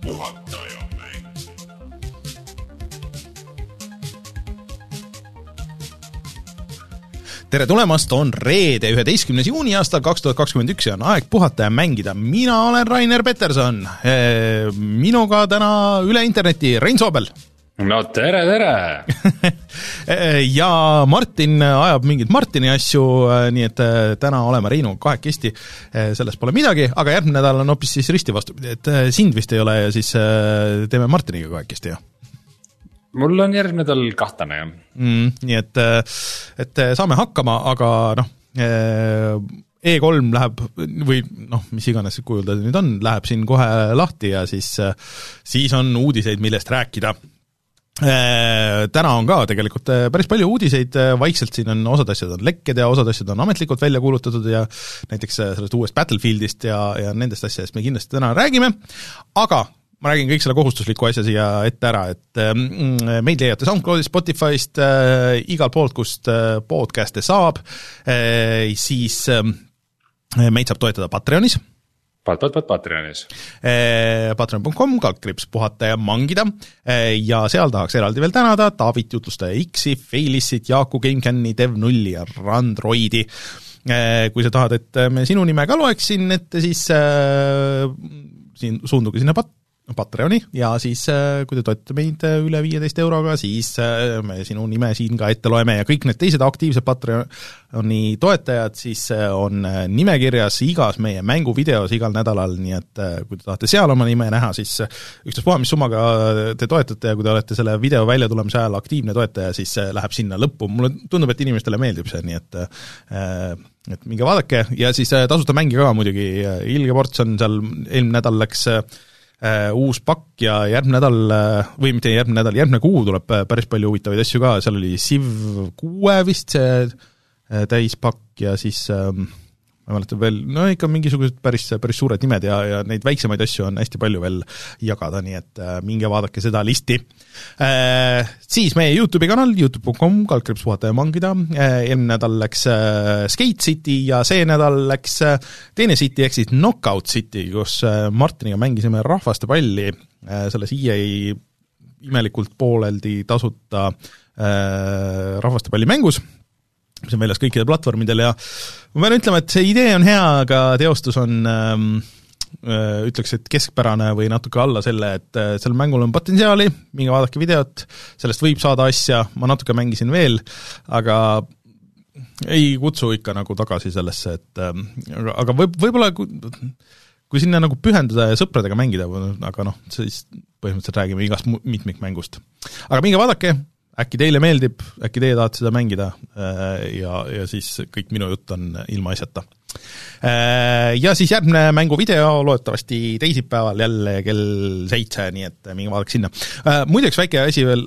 puhataja mäng. tere tulemast, on reede, üheteistkümnes juuni aastal kaks tuhat kakskümmend üks ja on aeg puhata ja mängida. mina olen Rainer Peterson, minuga täna üle interneti Rein Soobel no tere, tere! ja Martin ajab mingeid Martini asju, nii et eh, täna oleme Reinuga kahekesti, sellest pole midagi, aga järgmine nädal on hoopis siis risti vastupidi, et sind vist ei ole ja siis teeme Martiniga kahekesti, jah mul on järgmine nädal kahtlane jah. mm,. nii et, et saame hakkama, aga noh, E3 läheb või noh, mis iganes kujul ta nüüd on, läheb siin kohe lahti ja siis, siis on uudiseid, millest rääkida täna on ka tegelikult päris palju uudiseid, vaikselt siin on osad asjad on lekked ja osad asjad on ametlikult välja kuulutatud ja näiteks sellest uuest Battlefieldist ja, ja nendest asjadest me kindlasti täna räägime, aga ma räägin kõik selle kohustusliku asja siia ette ära, et mm, meid leiate SoundCloudist, Spotify'st äh,, igalt poolt, kust äh, podcast'e saab äh,, siis äh, meid saab toetada Patreonis Pat-, Patreonis. Patreon.com, kaldkriips puhata ja mangida ja seal tahaks eraldi veel tänada Taavit jutlustaja X-i, Failissit, Jaaku GameCami, Dev0 ja Randroidi. kui sa tahad, et me sinu nime ka loeks siin ette, siis äh, siin suunduge sinna pat-, Patreoni. Ja siis äh, kui te toetate meid äh, üle viieteist euroga, siis äh, me sinu nime siin ka ette loeme ja kõik need teised aktiivsed Patreoni toetajad siis on nimekirjas igas meie mänguvideos igal nädalal, nii et kui te tahate seal oma nime näha, siis ükstaspuha, mis summaga te toetate ja kui te olete selle video väljatulemise ajal aktiivne toetaja, siis see läheb sinna lõppu, mulle tundub, et inimestele meeldib see, nii et et minge vaadake. Ja siis tasuta mänge ka muidugi, Ilge Ports on seal, eelmine nädal läks äh, uus pakk ja järgmine nädal äh, või mitte järgmine nädal, järgmine kuu tuleb äh, päris palju huvitavaid asju ka, seal oli Civ kuue vist see äh, täispakk ja siis ähm, ma ei mäleta veel, no ikka mingisugused päris, päris suured nimed ja, ja neid väiksemaid asju on hästi palju veel jagada, nii et äh, minge vaadake seda listi äh,. Siis meie Youtube'i kanal, Youtube.com, kaldkriips puhata ja mangida äh,, eelmine nädal läks äh, Skate City ja see nädal läks äh, teine City ehk siis Knockout City, kus äh, Martiniga mängisime rahvastepalli äh, selles EA imelikult pooleldi tasuta äh, rahvastepallimängus mis on väljas kõikidel platvormidel ja ma pean ütlema, et see idee on hea, aga teostus on ähm, äh, ütleks, et keskpärane või natuke alla selle, et äh, sellel mängul on potentsiaali, minge vaadake videot, sellest võib saada asja, ma natuke mängisin veel, aga ei kutsu ikka nagu tagasi sellesse, et ähm, aga, aga võib, võib-olla kui, sinna nagu pühenduda ja sõpradega mängida, aga noh, siis põhimõtteliselt räägime igast mitmikmängust. aga minge vaadake, äkki teile meeldib, äkki teie tahate seda mängida äh, ja, ja siis kõik minu jutt on ilmaasjata. Ja siis järgmine mänguvideo loodetavasti teisipäeval jälle kell seitse, nii et minge vaadake sinna. Muideks väike asi veel,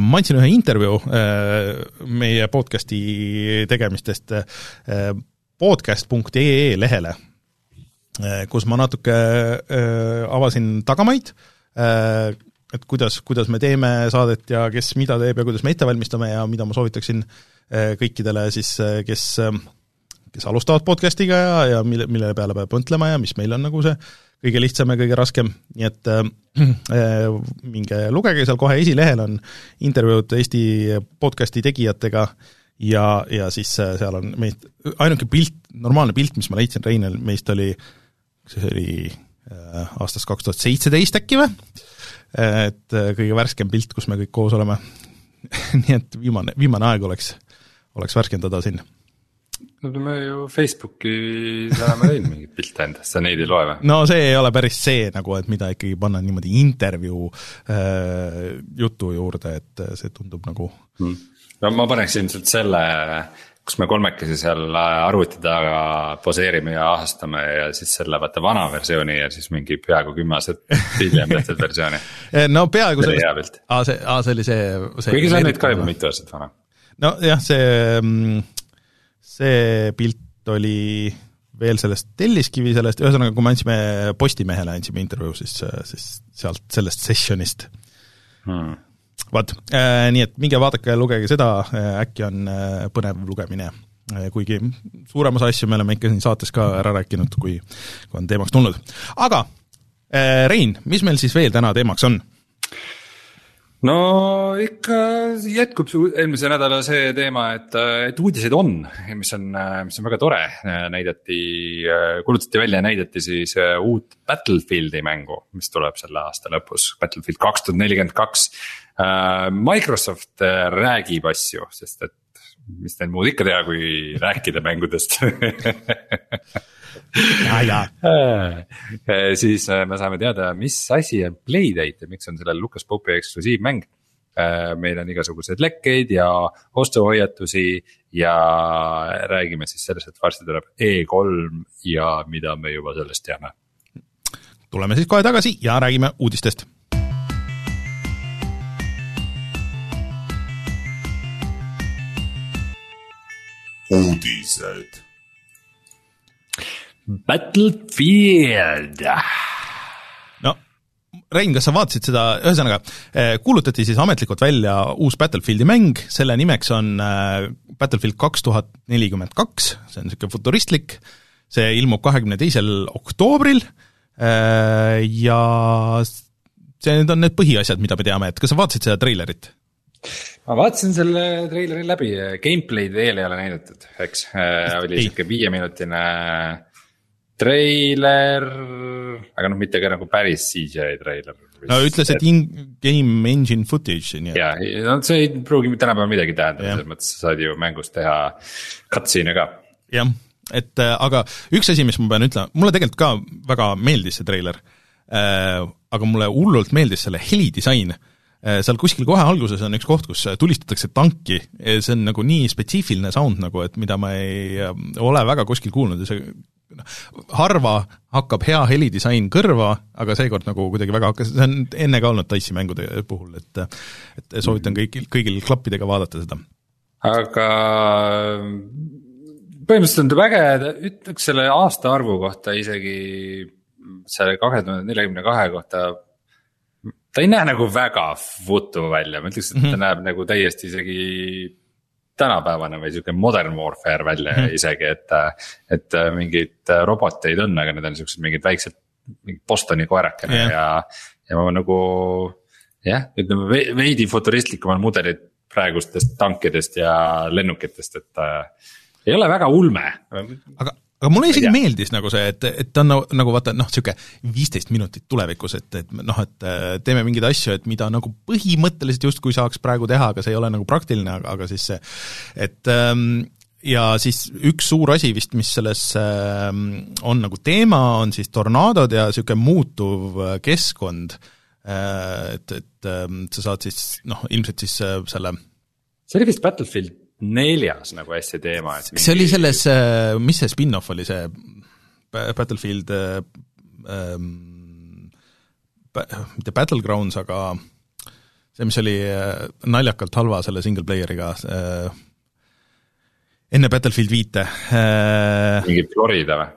ma andsin ühe intervjuu äh, meie podcast'i tegemistest äh, podcast.ee lehele, kus ma natuke äh, avasin tagamaid, et kuidas, kuidas me teeme saadet ja kes mida teeb ja kuidas me ette valmistame ja mida ma soovitaksin äh, kõikidele siis, kes, kes alustavad podcast'iga ja, ja mille, mille peale peab mõtlema ja mis meil on nagu see kõige lihtsam ja kõige raskem, nii et äh, minge lugege, seal kohe esilehel on intervjuud Eesti podcast'i tegijatega ja, ja siis seal on meist, ainuke pilt, normaalne pilt, mis ma leidsin Reinel meist oli, see oli äh, aastast kaks tuhat seitseteist äkki või? Et äh, kõige värskem pilt, kus me kõik koos oleme. nii et viimane, viimane aeg oleks, oleks värskendada siin. no me ju Facebookis oleme teinud mingeid pilte endast, sa neid ei loe või? no see ei ole päris see nagu, et mida ikkagi panna niimoodi intervjuu äh, jutu juurde, et äh, see tundub nagu Hmm. no ma paneks ilmselt selle, kus me kolmekesi seal arvuti taga poseerime ja ahastame ja siis selle vaata vana versiooni ja siis mingi peaaegu kümme aastat hiljem tehtud versiooni. Eh, no peaaegu sellest, aa see, aa see oli see, see kuigi see on nüüd ka juba mitu aastat vana. nojah, see, see pilt oli veel sellest Telliskivi sellest, ühesõnaga kui me andsime Postimehele andsime intervjuu, siis, siis sealt sellest sessionist Hmm. vot, nii et minge vaadake lugege seda, äkki on äh, põnev lugemine. kuigi suurem osa asju me oleme ikka siin saates ka ära rääkinud, kui, kui on teemaks tulnud. aga Rein, mis meil siis veel täna teemaks on? no ikka jätkub eelmise nädala see teema, et, et uudiseid on, mis on, mis on väga tore, näidati, kuulutati välja ja näidati siis uut Battlefieldi mängu, mis tuleb selle aasta lõpus, Battlefield kaks tuhat nelikümmend kaks. Microsoft räägib asju, sest et mis neil muud ikka teha, kui rääkida mängudest ja, ja äh, siis äh, me saame teada, mis asi on Playdate ja miks on sellel Lucas Pope'i eksklusiivmäng. Äh, meil on igasuguseid lekkeid ja ostuhoiatusi ja räägime siis sellest, et varsti tuleb E3 ja mida me juba sellest teame. tuleme siis kohe tagasi ja räägime uudistest uudised Battlefield. no Rein, kas sa vaatasid seda, ühesõnaga eh, kuulutati siis ametlikult välja uus Battlefieldi mäng, selle nimeks on eh, Battlefield kaks tuhat nelikümmend kaks, see on niisugune futuristlik, see ilmub kahekümne teisel oktoobril eh, ja see, need on need põhiasjad, mida me teame, et kas sa vaatasid seda treilerit? Ma vaatasin selle treileri läbi, gameplay'd veel ei ole näidatud, eks, oli sihuke viieminutine treiler, aga noh, mitte ka nagu päris CGI treiler. no ütles, et in-game engine footage, nii et. jaa, no see ei pruugi tänapäeval midagi tähendada, selles mõttes sa saad ju mängus teha cutscene'e ka. jah, et äh, aga üks asi, mis ma pean ütlema, mulle tegelikult ka väga meeldis see treiler äh,, aga mulle hullult meeldis selle helidisain äh, seal kuskil kohe alguses on üks koht, kus tulistatakse tanki, see on nagu nii spetsiifiline sound nagu, et mida ma ei äh, ole väga kuskil kuulnud ja see noh, harva hakkab hea helidisain kõrva, aga seekord nagu kuidagi väga hakkas, see on enne ka olnud Dice'i mängude puhul, et et soovitan kõigil, kõigil klappidega vaadata seda. aga põhimõtteliselt on ta väge, ütleks selle aastaarvu kohta isegi selle kahe tuhande neljakümne kahe kohta ta ei näe nagu väga vutu välja, ma ütleks, et ta mm -hmm. näeb nagu täiesti isegi tänapäevane või sihuke modern warfare välja mm -hmm. isegi, et. et mingeid roboteid on, aga need on siuksed mingid väiksed, mingid Bostoni koerakene yeah. ja, ja ma nagu. jah, ütleme veidi futuristlikumad mudelid praegustest tankidest ja lennukitest, et äh, ei ole väga ulme. aga aga mulle isegi meeldis nagu see, et, et ta on nagu, nagu vaata noh, niisugune viisteist minutit tulevikus, et, et noh, et äh, teeme mingeid asju, et mida nagu põhimõtteliselt justkui saaks praegu teha, aga see ei ole nagu praktiline, aga, aga siis see, et ähm, ja siis üks suur asi vist, mis selles äh, on nagu teema, on siis tornaadod ja niisugune muutuv äh, keskkond. Äh,, et, et äh, sa saad siis noh, ilmselt siis selle see oli vist Battlefield neljas nagu hästi teema, et mingi... see oli selles, äh, mis see spin-off oli, see Battlefield äh, ähm,, mitte Battlegrounds, aga see, mis oli äh, naljakalt halva selle single player'iga äh,, enne Battlefield viite äh,. mingi Florida või?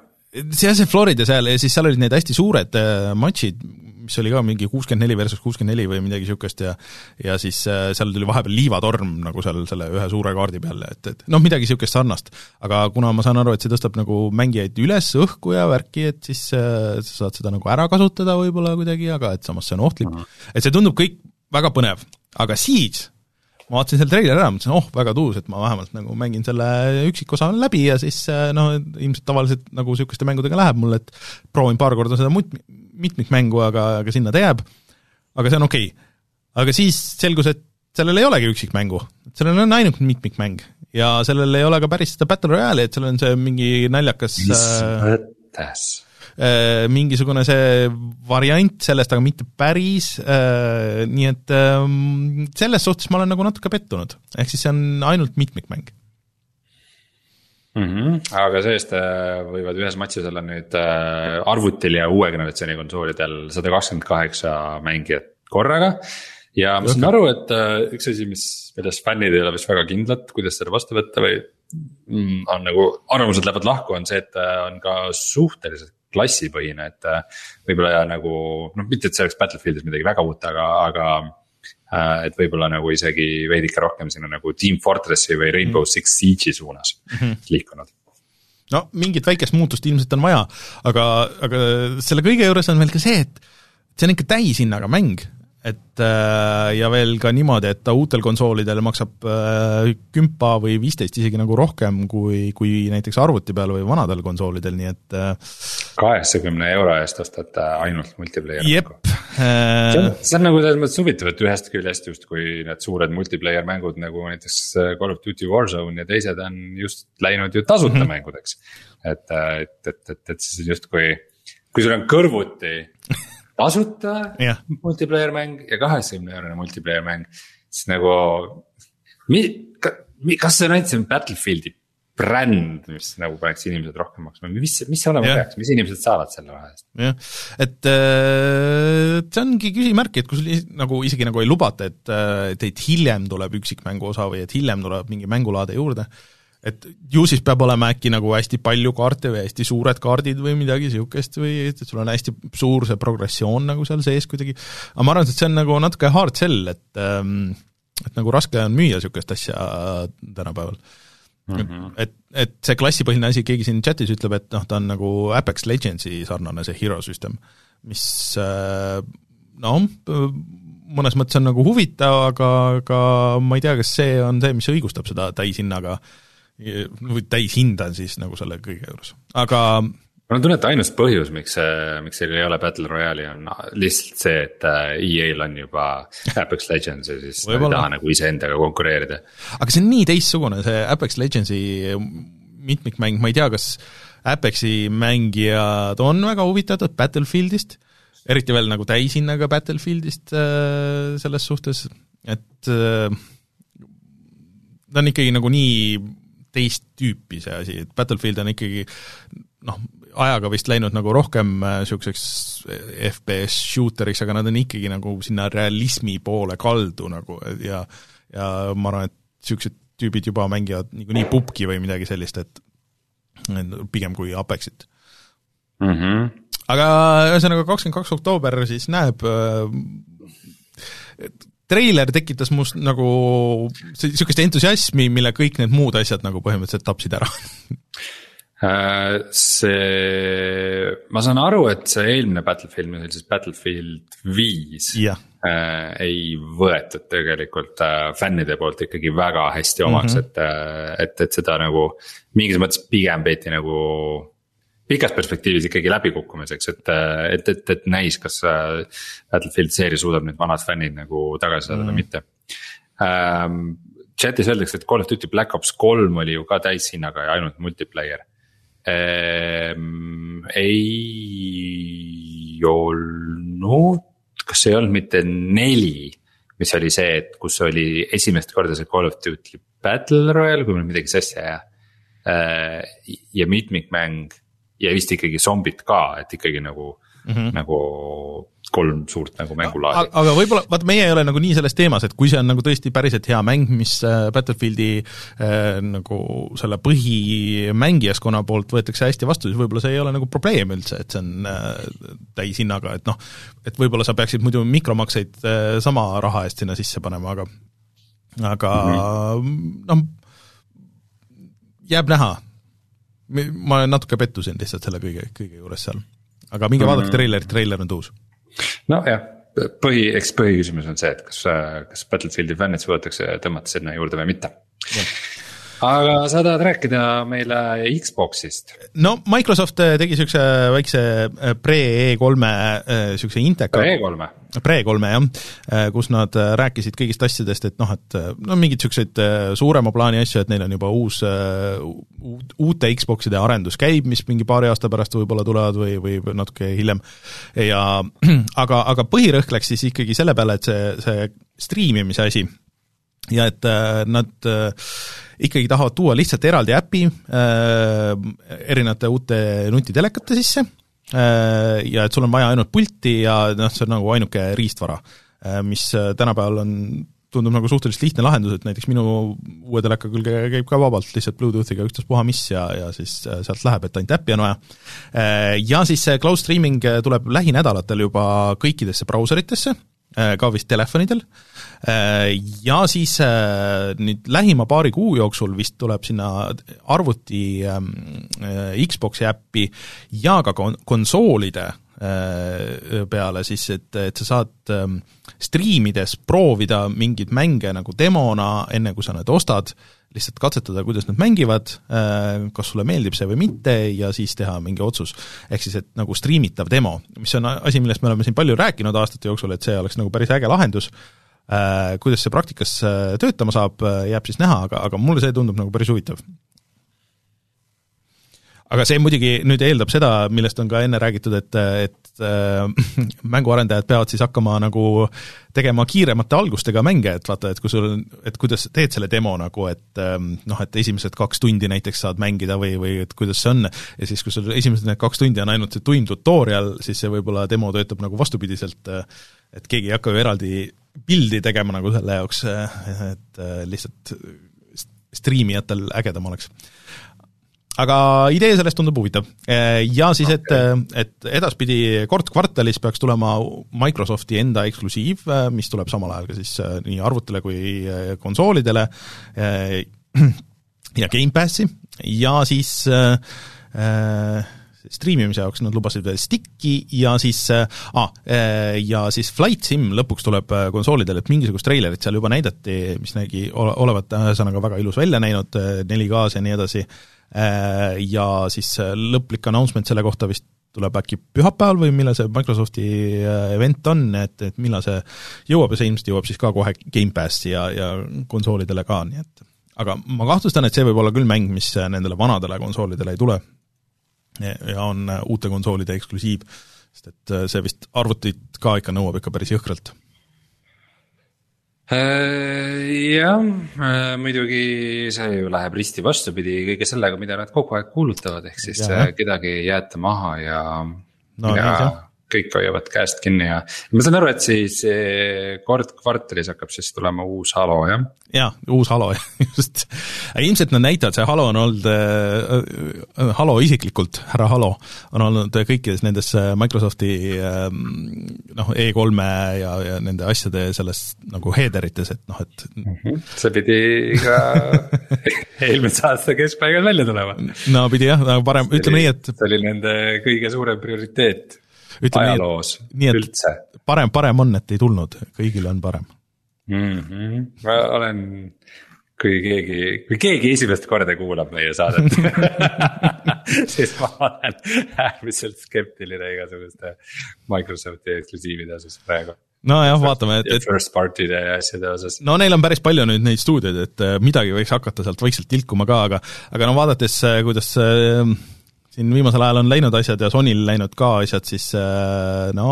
jah, see Florida seal ja siis seal olid need hästi suured matšid, mis oli ka mingi kuuskümmend neli versus kuuskümmend neli või midagi niisugust ja ja siis äh, seal tuli vahepeal liivatorm nagu seal selle ühe suure kaardi peal, et, et noh, midagi niisugust sarnast. aga kuna ma saan aru, et see tõstab nagu mängijaid üles õhku ja värki, et siis äh, sa saad seda nagu ära kasutada võib-olla kuidagi, aga et samas see on ohtlik. et see tundub kõik väga põnev, aga siis ma vaatasin selle treileri ära, mõtlesin, oh, väga tuus, et ma vähemalt nagu mängin selle üksikosa läbi ja siis äh, noh, ilmselt tavaliselt nagu niisuguste mängudega läheb mul, et proovin paar korda seda mut-, mitmikmängu, aga, aga sinna ta jääb, aga see on okei. Okay.. aga siis selgus, et sellel ei olegi üksikmängu, sellel on ainult mitmikmäng. Ja sellel ei ole ka päris seda Battle Royale'i, et seal on see mingi naljakas mis äh, mõttes? Äh, mingisugune see variant sellest, aga mitte päris, äh, nii et ähm, selles suhtes ma olen nagu natuke pettunud, ehk siis see on ainult mitmikmäng mm. -hmm. aga see-eest äh, võivad ühes matšis olla nüüd arvutil ja uue generatsiooni konsoolidel sada kakskümmend kaheksa mängijat korraga. ja ma saan aru, et üks asi, mis, milles fännid ei ole vist väga kindlad, kuidas seda vastu võtta või mm, on nagu arvamused lähevad lahku, on see, et on ka suhteliselt klassipõhine, et äh, võib-olla nagu noh, mitte et see oleks Battlefieldis midagi väga uut, aga, aga äh, et võib-olla nagu isegi veidike rohkem sinna nagu Team Fortressi või Rainbow mm -hmm. Six Siege'i suunas mm -hmm. liikunud. no mingit väikest muutust ilmselt on vaja, aga, aga selle kõige juures on veel ka see, et see on ikka täishinnaga mäng, et äh, ja veel ka niimoodi, et ta uutel konsoolidel maksab äh, kümpa või viisteist isegi nagu rohkem kui, kui näiteks arvuti peal või vanadel konsoolidel, nii et äh, kaheksakümne euro eest ostad ainult multiplayer'i jep. see on, see on nagu selles mõttes huvitav, et ühest küljest justkui need suured multiplayer mängud nagu näiteks Call of Duty Warzone ja teised on just läinud ju tasuta mm -hmm. mängudeks. et, et, et, et, et siis justkui, kui sul on kõrvuti tasuta yeah. multiplayer mäng ja kaheksakümne eurone multiplayer mäng. siis nagu, kas see on ainult see Battlefieldi bränd, mis nagu paneks inimesed rohkem maksma, mis, mis see olema peaks, mis inimesed saavad selle vahe eest? jah, et äh, see ongi küsimärk, et kui sul nagu isegi nagu ei lubata, et, äh, et, et hiljem tuleb üksikmängu osa või et hiljem tuleb mingi mängulaade juurde äh,, et ju siis peab olema äkki nagu hästi palju kaarte või hästi suured kaardid või midagi niisugust või et sul on hästi suur see progressioon nagu seal sees kuidagi, aga ma arvan, et see on nagu natuke hard sell, et ähm, et nagu raske on müüa niisugust asja tänapäeval mm. -hmm. et, et see klassipõhine asi, keegi siin chatis ütleb, et noh, ta on nagu Apex Legendsi sarnane, see hero system, mis äh, noh, mõnes mõttes on nagu huvitav, aga, aga ma ei tea, kas see on see, mis õigustab seda täishinnaga äh, või täishinda siis nagu selle kõige juures, aga mul on tunne, et ainus põhjus, miks see, miks seal ei ole Battle Royale'i on lihtsalt see, et äh, EA-l on juba Apex Legends ja siis nad ei taha nagu iseendaga konkureerida. aga see on nii teistsugune, see Apex Legendsi mitmikmäng, ma ei tea, kas Apexi mängijad on väga huvitatud Battlefieldist, eriti veel nagu täishinnaga Battlefieldist äh, selles suhtes, et äh, ta on ikkagi nagu nii teist tüüpi see asi, et Battlefield on ikkagi noh, ajaga vist läinud nagu rohkem niisuguseks äh, FPS shooteriks, aga nad on ikkagi nagu sinna realismi poole kaldu nagu ja ja ma arvan, et niisugused tüübid juba mängivad niikuinii pubki või midagi sellist, et pigem kui Apexit mm. -hmm. aga ühesõnaga, kakskümmend kaks oktoober siis näeb et treiler tekitas must nagu niisugust entusiasmi, mille kõik need muud asjad nagu põhimõtteliselt tapsid ära äh, see, ma saan aru, et see eelmine Battlefield, mis oli siis Battlefield viis yeah. äh,. ei võetud tegelikult äh, fännide poolt ikkagi väga hästi omaks mm, -hmm. et, äh, et, et seda nagu mingis mõttes pigem peeti nagu pikas perspektiivis ikkagi läbikukkumiseks, et, et, et, et näis, kas äh, Battlefield seeria suudab need vanad fännid nagu tagasi saada mm. või mitte ähm,. Chat'is öeldakse, et Call of Duty Black Ops kolm oli ju ka täishinnaga ja ainult multiplayer ähm,. ei olnud, kas ei olnud mitte neli, mis oli see, et kus oli esimest korda see Call of Duty Battle Royale, kui mul midagi sassi ei jää äh,. ja mitmikmäng ja vist ikkagi zombid ka, et ikkagi nagu mm, -hmm. nagu kolm suurt nagu mängulaadi. aga võib-olla, vaata meie ei ole nagu nii selles teemas, et kui see on nagu tõesti päriselt hea mäng, mis äh, Battlefieldi äh, nagu selle põhimängijaskonna poolt võetakse hästi vastu, siis võib-olla see ei ole nagu probleem üldse, et see on äh, täishinnaga, et noh, et võib-olla sa peaksid muidu mikromakseid äh, sama raha eest sinna sisse panema, aga aga mm -hmm. noh, jääb näha ma natuke pettusin lihtsalt selle kõige, kõige juures seal. aga minge vaadake mm. treilerit, treiler on tuus. nojah, põhi, eks põhiküsimus on see, et kas, kas Battlefieldi fännid suudetakse tõmmata sinna juurde või mitte aga sa tahad rääkida meile Xbox'ist? no Microsoft äh, tegi niisuguse väikse äh, pre-E3-e niisuguse äh, inteka. Pre-E3-e? Pre-3-e jah, kus nad rääkisid kõigist asjadest, et noh, et no mingeid niisuguseid suurema plaani asju, et neil on juba uus, uute Xbox'ide arendus käib, mis mingi paari aasta pärast võib-olla tulevad või, või natuke hiljem. ja aga, aga põhirõhk läks siis ikkagi selle peale, et see, see striimimise asi ja et äh, nad äh, ikkagi tahavad tuua lihtsalt eraldi äpi äh, erinevate uute nutitelekate sisse ja et sul on vaja ainult pulti ja noh, see on nagu ainuke riistvara, mis tänapäeval on tundub nagu suhteliselt lihtne lahendus, et näiteks minu uue teleka külge käib ka vabalt lihtsalt Bluetoothiga ükstaspuha mis ja, ja siis sealt läheb, et ainult äppi on vaja. Ja siis see cloud streaming tuleb lähinädalatel juba kõikidesse brauseritesse, ka vist telefonidel ja siis äh, nüüd lähima paari kuu jooksul vist tuleb sinna arvuti ähm, Xbox'i äppi ja ka kon-, konsoolide peale siis, et, et sa saad ähm, striimides proovida mingeid mänge nagu demona, enne kui sa need ostad, lihtsalt katsetada, kuidas nad mängivad, äh, kas sulle meeldib see või mitte ja siis teha mingi otsus. ehk siis, et nagu striimitav demo, mis on asi, millest me oleme siin palju rääkinud aastate jooksul, et see oleks nagu päris äge lahendus, äh, kuidas see praktikas äh, töötama saab, jääb siis näha, aga, aga mulle see tundub nagu päris huvitav. Aga see muidugi nüüd eeldab seda, millest on ka enne räägitud, et, et äh, mänguarendajad peavad siis hakkama nagu tegema kiiremate algustega mänge, et vaata, et kui sul, et kuidas teed selle demo nagu, et ähm, noh, et esimesed kaks tundi näiteks saad mängida või, või et kuidas see on, ja siis, kui sul esimesed need kaks tundi on ainult see tund tutorial, siis see võib-olla demo töötab nagu vastupidiselt, äh, et keegi ei hakka ju eraldi pildi tegema nagu selle jaoks, äh, et äh, lihtsalt striimijatel ägedam oleks. Aga idee sellest tundub huvitav. Ja siis, et, et edaspidi kord kvartalis peaks tulema Microsofti enda eksklusiiv, mis tuleb samal ajal ka siis nii arvutile kui konsoolidele ja Gamepassi. Ja siis äh, striimimise jaoks nad lubasid veel Sticki ja siis ah, ja siis Flight Sim lõpuks tuleb konsoolidele, et mingisugust treilerit seal juba näidati, mis nägi olevat ühesõnaga väga ilus välja näinud, 4K-s ja nii edasi. Äh, ja siis lõplik announcement selle kohta vist tuleb äkki pühapäeval või millal see Microsofti äh, event on, et, et millal see jõuab ja see ilmselt jõuab siis ka kohe Gamepassi ja, ja konsoolidele ka, nii et. Aga ma kahtlustan, et see võib olla küll mäng, mis nendele vanadele konsoolidele ei tule ja on uute konsoolide eksklusiiv, sest et see vist arvutit ka ikka nõuab ikka päris jõhkralt Äh, jah, äh, muidugi see ju läheb risti vastupidi kõige sellega, mida nad kogu aeg kuulutavad, ehk siis ja. Äh, kedagi ei jäeta maha ja no,, ja kõik hoiavad käest kinni ja ma saan aru, et siis kord kvartalis hakkab siis tulema uus Halo, jah? jaa, uus Halo, just. ilmselt nad näitavad, see Halo on olnud äh,, Halo isiklikult, härra Halo, on olnud kõikides nendes Microsofti äh, noh, E3-e ja, ja nende asjade selles nagu headerites, et noh, et mm -hmm. see pidi ka eelmise aasta keskpaigal välja tulema. no pidi jah, aga parem, ütleme nii, et see oli nende kõige suurem prioriteet ajaloos nii, et, üldse. parem, parem on, et ei tulnud, kõigil on parem mm. -hmm. ma olen, kui keegi, kui keegi esimest korda kuulab meie saadet siis ma olen äärmiselt skeptiline igasuguste Microsofti eksklusiivide osas praegu nojah, vaatame, et, et. First party'de ja asjade osas. no neil on päris palju nüüd neid stuudioid, et äh, midagi võiks hakata sealt vaikselt tilkuma ka, aga, aga no vaadates, äh, kuidas äh, siin viimasel ajal on läinud asjad ja Sonyl läinud ka asjad, siis äh, no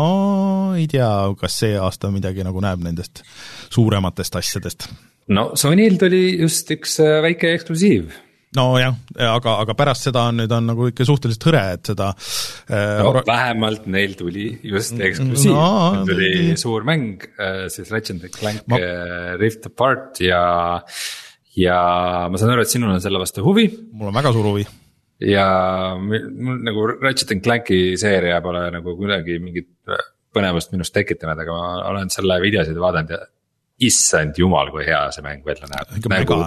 ei tea, kas see aasta midagi nagu näeb nendest suurematest asjadest. no Sonyl tuli just üks äh, väike eksklusiiv nojah, aga, aga pärast seda on nüüd on nagu ikka suhteliselt hõre, et seda äh, no, or... vähemalt neil tuli just eksklusiiv no,, tuli nii. suur mäng siis Ratchet Clank ma... Rift Apart ja ja ma saan aru, et sinul on selle vastu huvi. mul on väga suur huvi ja mul nagu Ratchet and Clanki seeria pole nagu kuidagi mingit põnevust minust tekitanud, aga ma olen selle videosid vaadanud ja issand jumal, kui hea see mäng välja näeb.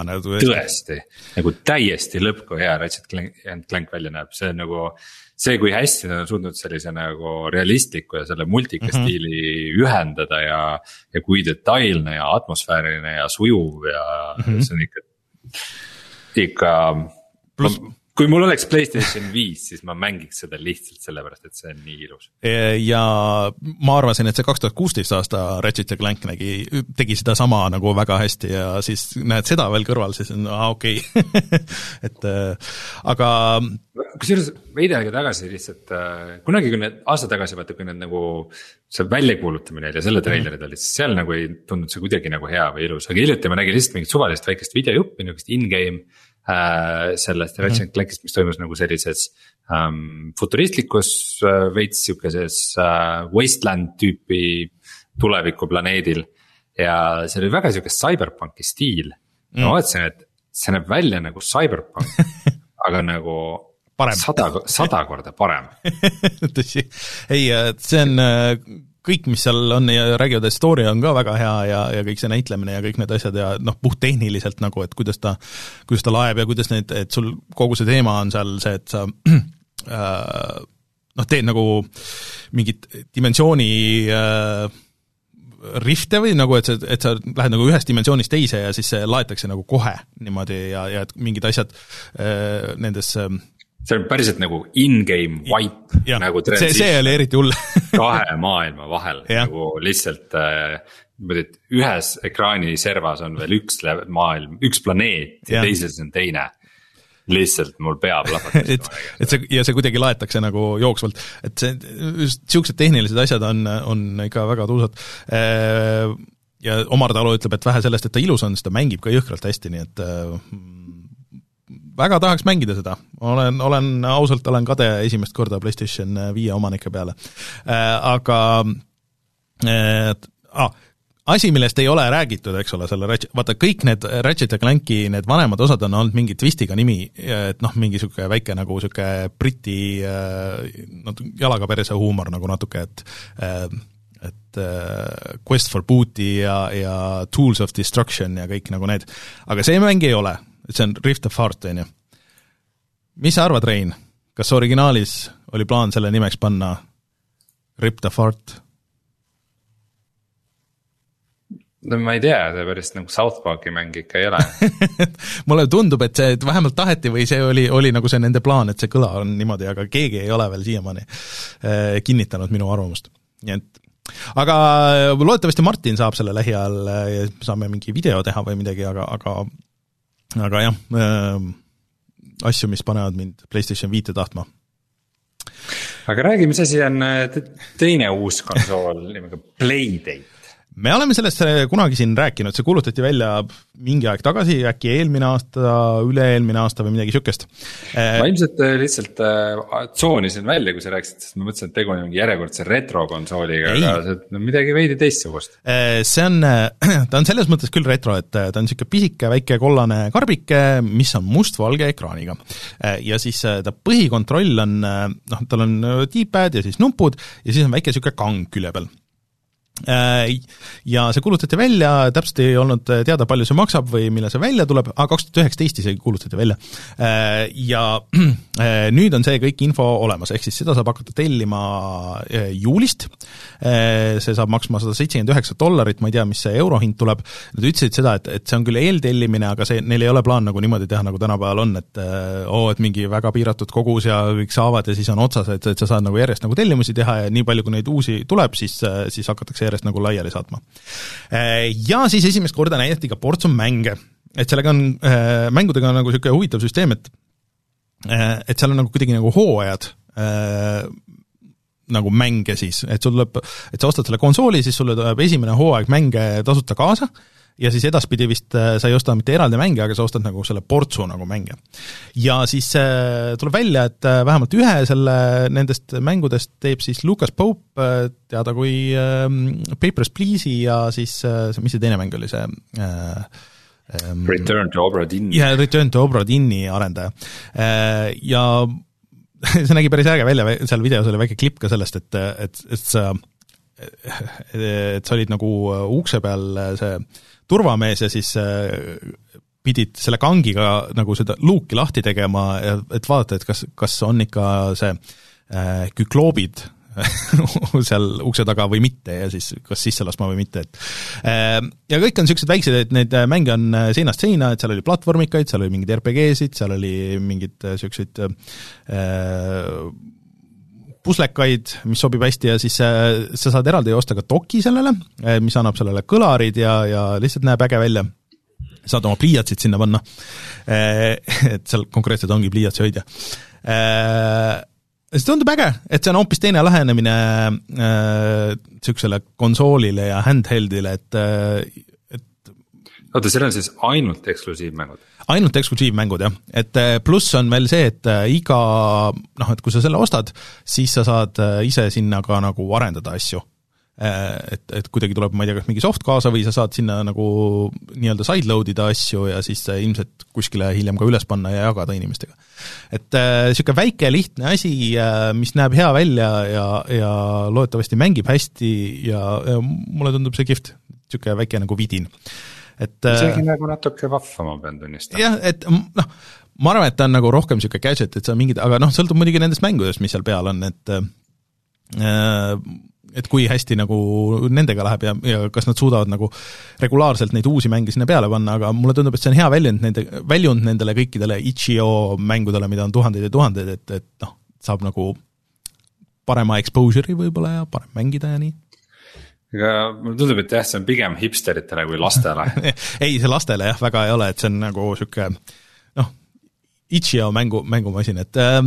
nagu tõesti, nagu täiesti lõpp, kui hea Ratchet and Clank välja näeb, see on nagu. see, kui hästi nad on suutnud sellise nagu realistliku ja selle multika mm -hmm. stiili ühendada ja, ja kui detailne ja atmosfääriline ja sujuv ja mm -hmm. see on ikka, ikka. pluss kui mul oleks Playstation viis, siis ma mängiks seda lihtsalt sellepärast, et see on nii ilus. ja ma arvasin, et see kaks tuhat kuusteist aasta Ratchet ja Clank nägi, tegi sedasama nagu väga hästi ja siis näed seda veel kõrval, siis on aa okei okay. et äh, aga. kusjuures veidi aega tagasi lihtsalt äh,, kunagi, kui need, aasta tagasi vaata, kui need nagu. see väljakuulutamine oli ja selle treilerid olid, siis seal nagu ei tundunud see kuidagi nagu hea või ilus, aga hiljuti ma nägin lihtsalt mingit suvalist väikest videojuppi, niukest in-game äh, sellest Ratchet mm -hmm. Clankist, mis toimus nagu sellises ähm, futuristlikus äh, veits sihukeses äh, wasteland tüüpi tulevikuplaneedil. ja see oli väga sihuke CyberPunki stiil mm., ma vaatasin, et see näeb välja nagu CyberPunk aga nagu parem. sada, sada korda parem tõsi, ei, see on äh, kõik, mis seal on ja räägivad, et story on ka väga hea ja, ja kõik see näitlemine ja kõik need asjad ja noh, puhttehniliselt nagu, et kuidas ta, kuidas ta laeb ja kuidas need, et sul kogu see teema on seal see, et sa äh, noh, teed nagu mingit dimensiooni äh, rifte või nagu, et sa, et sa lähed nagu ühest dimensioonist teise ja siis see laetakse nagu kohe niimoodi ja, ja et mingid asjad äh, nendes äh, see on päriselt nagu in-game wipe ja, nagu see, see oli eriti hull. Kahe maailma vahel. Nagu lihtsalt äh, niimoodi, et ühes ekraani servas on veel üks maailm, üks planeet ja, ja teises on teine. Lihtsalt mul pea plahvatas et, et see ja see kuidagi laetakse nagu jooksvalt, et see, just niisugused tehnilised asjad on, on ikka väga tuusad. Äh, ja Omar Talu ütleb, et vähe sellest, et ta ilus on, siis ta mängib ka jõhkralt hästi, nii et äh, väga tahaks mängida seda, olen, olen, ausalt olen kade esimest korda PlayStation viie omanike peale. Äh, aga ah, asi, millest ei ole räägitud, eks ole, selle Ratchet, vaata kõik need Ratchet ja Clanki need vanemad osad on olnud mingi twistiga nimi, et noh, mingi niisugune väike nagu niisugune briti noh, jalaga perse huumor nagu natuke, et äh, et uh, Quest for Booty ja, ja Tools of Destruction ja kõik nagu need. aga see mäng ei ole, see on Rift of Heart, on ju. mis sa arvad, Rein, kas originaalis oli plaan selle nimeks panna Rift of Heart? no ma ei tea, see päris nagu South Park'i mäng ikka ei ole mulle tundub, et see, et vähemalt taheti või see oli, oli nagu see nende plaan, et see kõla on niimoodi, aga keegi ei ole veel siiamaani äh, kinnitanud minu arvamust. nii et aga loodetavasti Martin saab selle lähiajal äh, ja saame mingi video teha või midagi, aga, aga aga jah äh,, asju, mis panevad mind PlayStation viite tahtma aga räägi, mis asi on äh, teine uus konsool nimega Playdate? Me oleme sellest äh, kunagi siin rääkinud, see kuulutati välja mingi aeg tagasi, äkki eelmine aasta, üle-eelmine aasta või midagi. Äh, ma ilmselt äh, lihtsalt tsoonisin välja, kui sa rääkisid, sest ma mõtlesin, et tegu on mingi järjekordse retrokonsooliga, aga see on midagi veidi teistsugust. see on, ta on selles mõttes küll retro, et ta on niisugune pisike väike kollane karbike, mis on mustvalge ekraaniga. ja siis ta põhikontroll on noh, tal on D-pad ja siis nupud ja siis on väike niisugune kang külje peal Äh, ja see kuulutati välja, täpselt ei olnud teada, palju see maksab või millal see välja tuleb, aga kaks tuhat üheksateist isegi kuulutati välja. Äh, ja äh, nüüd on see kõik info olemas, ehk siis seda saab hakata tellima juulist, see saab maksma sada seitsekümmend üheksa dollarit, ma ei tea, mis see eurohind tuleb, nad ütlesid seda, et, et see on küll eeltellimine, aga see, neil ei ole plaan nagu niimoodi teha, nagu tänapäeval on, et oo oh,, et mingi väga piiratud kogus ja kõik saavad ja siis on otsas, et, et sa saad nagu järjest nagu tellimusi teha ja nii palju, kui neid uusi tuleb, siis, siis hakatakse järjest nagu laiali saatma. Äh, ja siis esimest korda näidati ka portsu mänge, et sellega on, äh, mängudega on nagu niisugune huvitav süsteem, et äh, et seal on nagu kuidagi nagu hooajad nagu mänge siis, et sul tuleb, et sa ostad selle konsooli, siis sulle tuleb esimene hooaeg mänge tasuta kaasa ja siis edaspidi vist äh, sa ei osta mitte eraldi mänge, aga sa ostad nagu selle portsu nagu mänge. ja siis äh, tuleb välja, et äh, vähemalt ühe selle nendest mängudest teeb siis Lucas Pope, teada kui ähm, Papers, Please'i ja siis see, mis see teine mäng oli, see um, Return to Obra Dinn. jah, Return to Obra Dinni arendaja. Ja see nägi päris äge välja, seal videos oli väike klipp ka sellest, et, et, et sa et sa olid nagu ukse peal see turvamees ja siis äh, pidid selle kangiga nagu seda luuki lahti tegema, et vaadata, et kas, kas on ikka see äh, kükloobid seal ukse taga või mitte ja siis kas sisse laskma või mitte, et äh, ja kõik on niisugused väiksed, et neid mänge on äh, seinast seina, et seal oli platvormikaid, seal oli mingeid RPG-sid, seal oli mingeid niisuguseid äh, puslekaid, mis sobib hästi ja siis sa saad eraldi osta ka doki sellele, äh, mis annab sellele kõlarid ja, ja lihtsalt näeb äge välja. saad oma pliiatsid sinna panna, äh, et seal konkreetselt ongi pliiatsi hoidja. see tundub äge, et see on hoopis teine lähenemine niisugusele konsoolile ja handheld'ile, et oota, seal on siis ainult eksklusiivmängud? Ainult eksklusiivmängud jah, et eh, pluss on veel see, et eh, iga noh, et kui sa selle ostad, siis sa saad eh, ise sinna ka nagu arendada asju. et, et kuidagi tuleb, ma ei tea, kas mingi soft kaasa või sa saad sinna nagu nii-öelda sideload ida asju ja siis ilmselt kuskile hiljem ka üles panna ja jagada inimestega. et niisugune äh, väike lihtne asi äh,, mis näeb hea välja ja, ja loodetavasti mängib hästi ja, ja mulle tundub see kihvt, niisugune väike nagu vidin et isegi äh, nagu natuke vahva, ma pean tunnistama. jah, et noh, ma arvan, et ta on nagu rohkem niisugune gadget, et sa mingid, aga noh, sõltub muidugi nendest mängudest, mis seal peal on, et äh, et kui hästi nagu nendega läheb ja, ja kas nad suudavad nagu regulaarselt neid uusi mänge sinna peale panna, aga mulle tundub, et see on hea väljund nende, väljund nendele kõikidele itš.io mängudele, mida on tuhandeid ja tuhandeid, et, et noh, saab nagu parema exposure'i võib-olla ja parem mängida ja nii aga mulle tundub, et jah, see on pigem hipsteritele kui lastele ei, see lastele jah, väga ei ole, et see on nagu sihuke noh, itš.io mängu, mängumasin, et äh,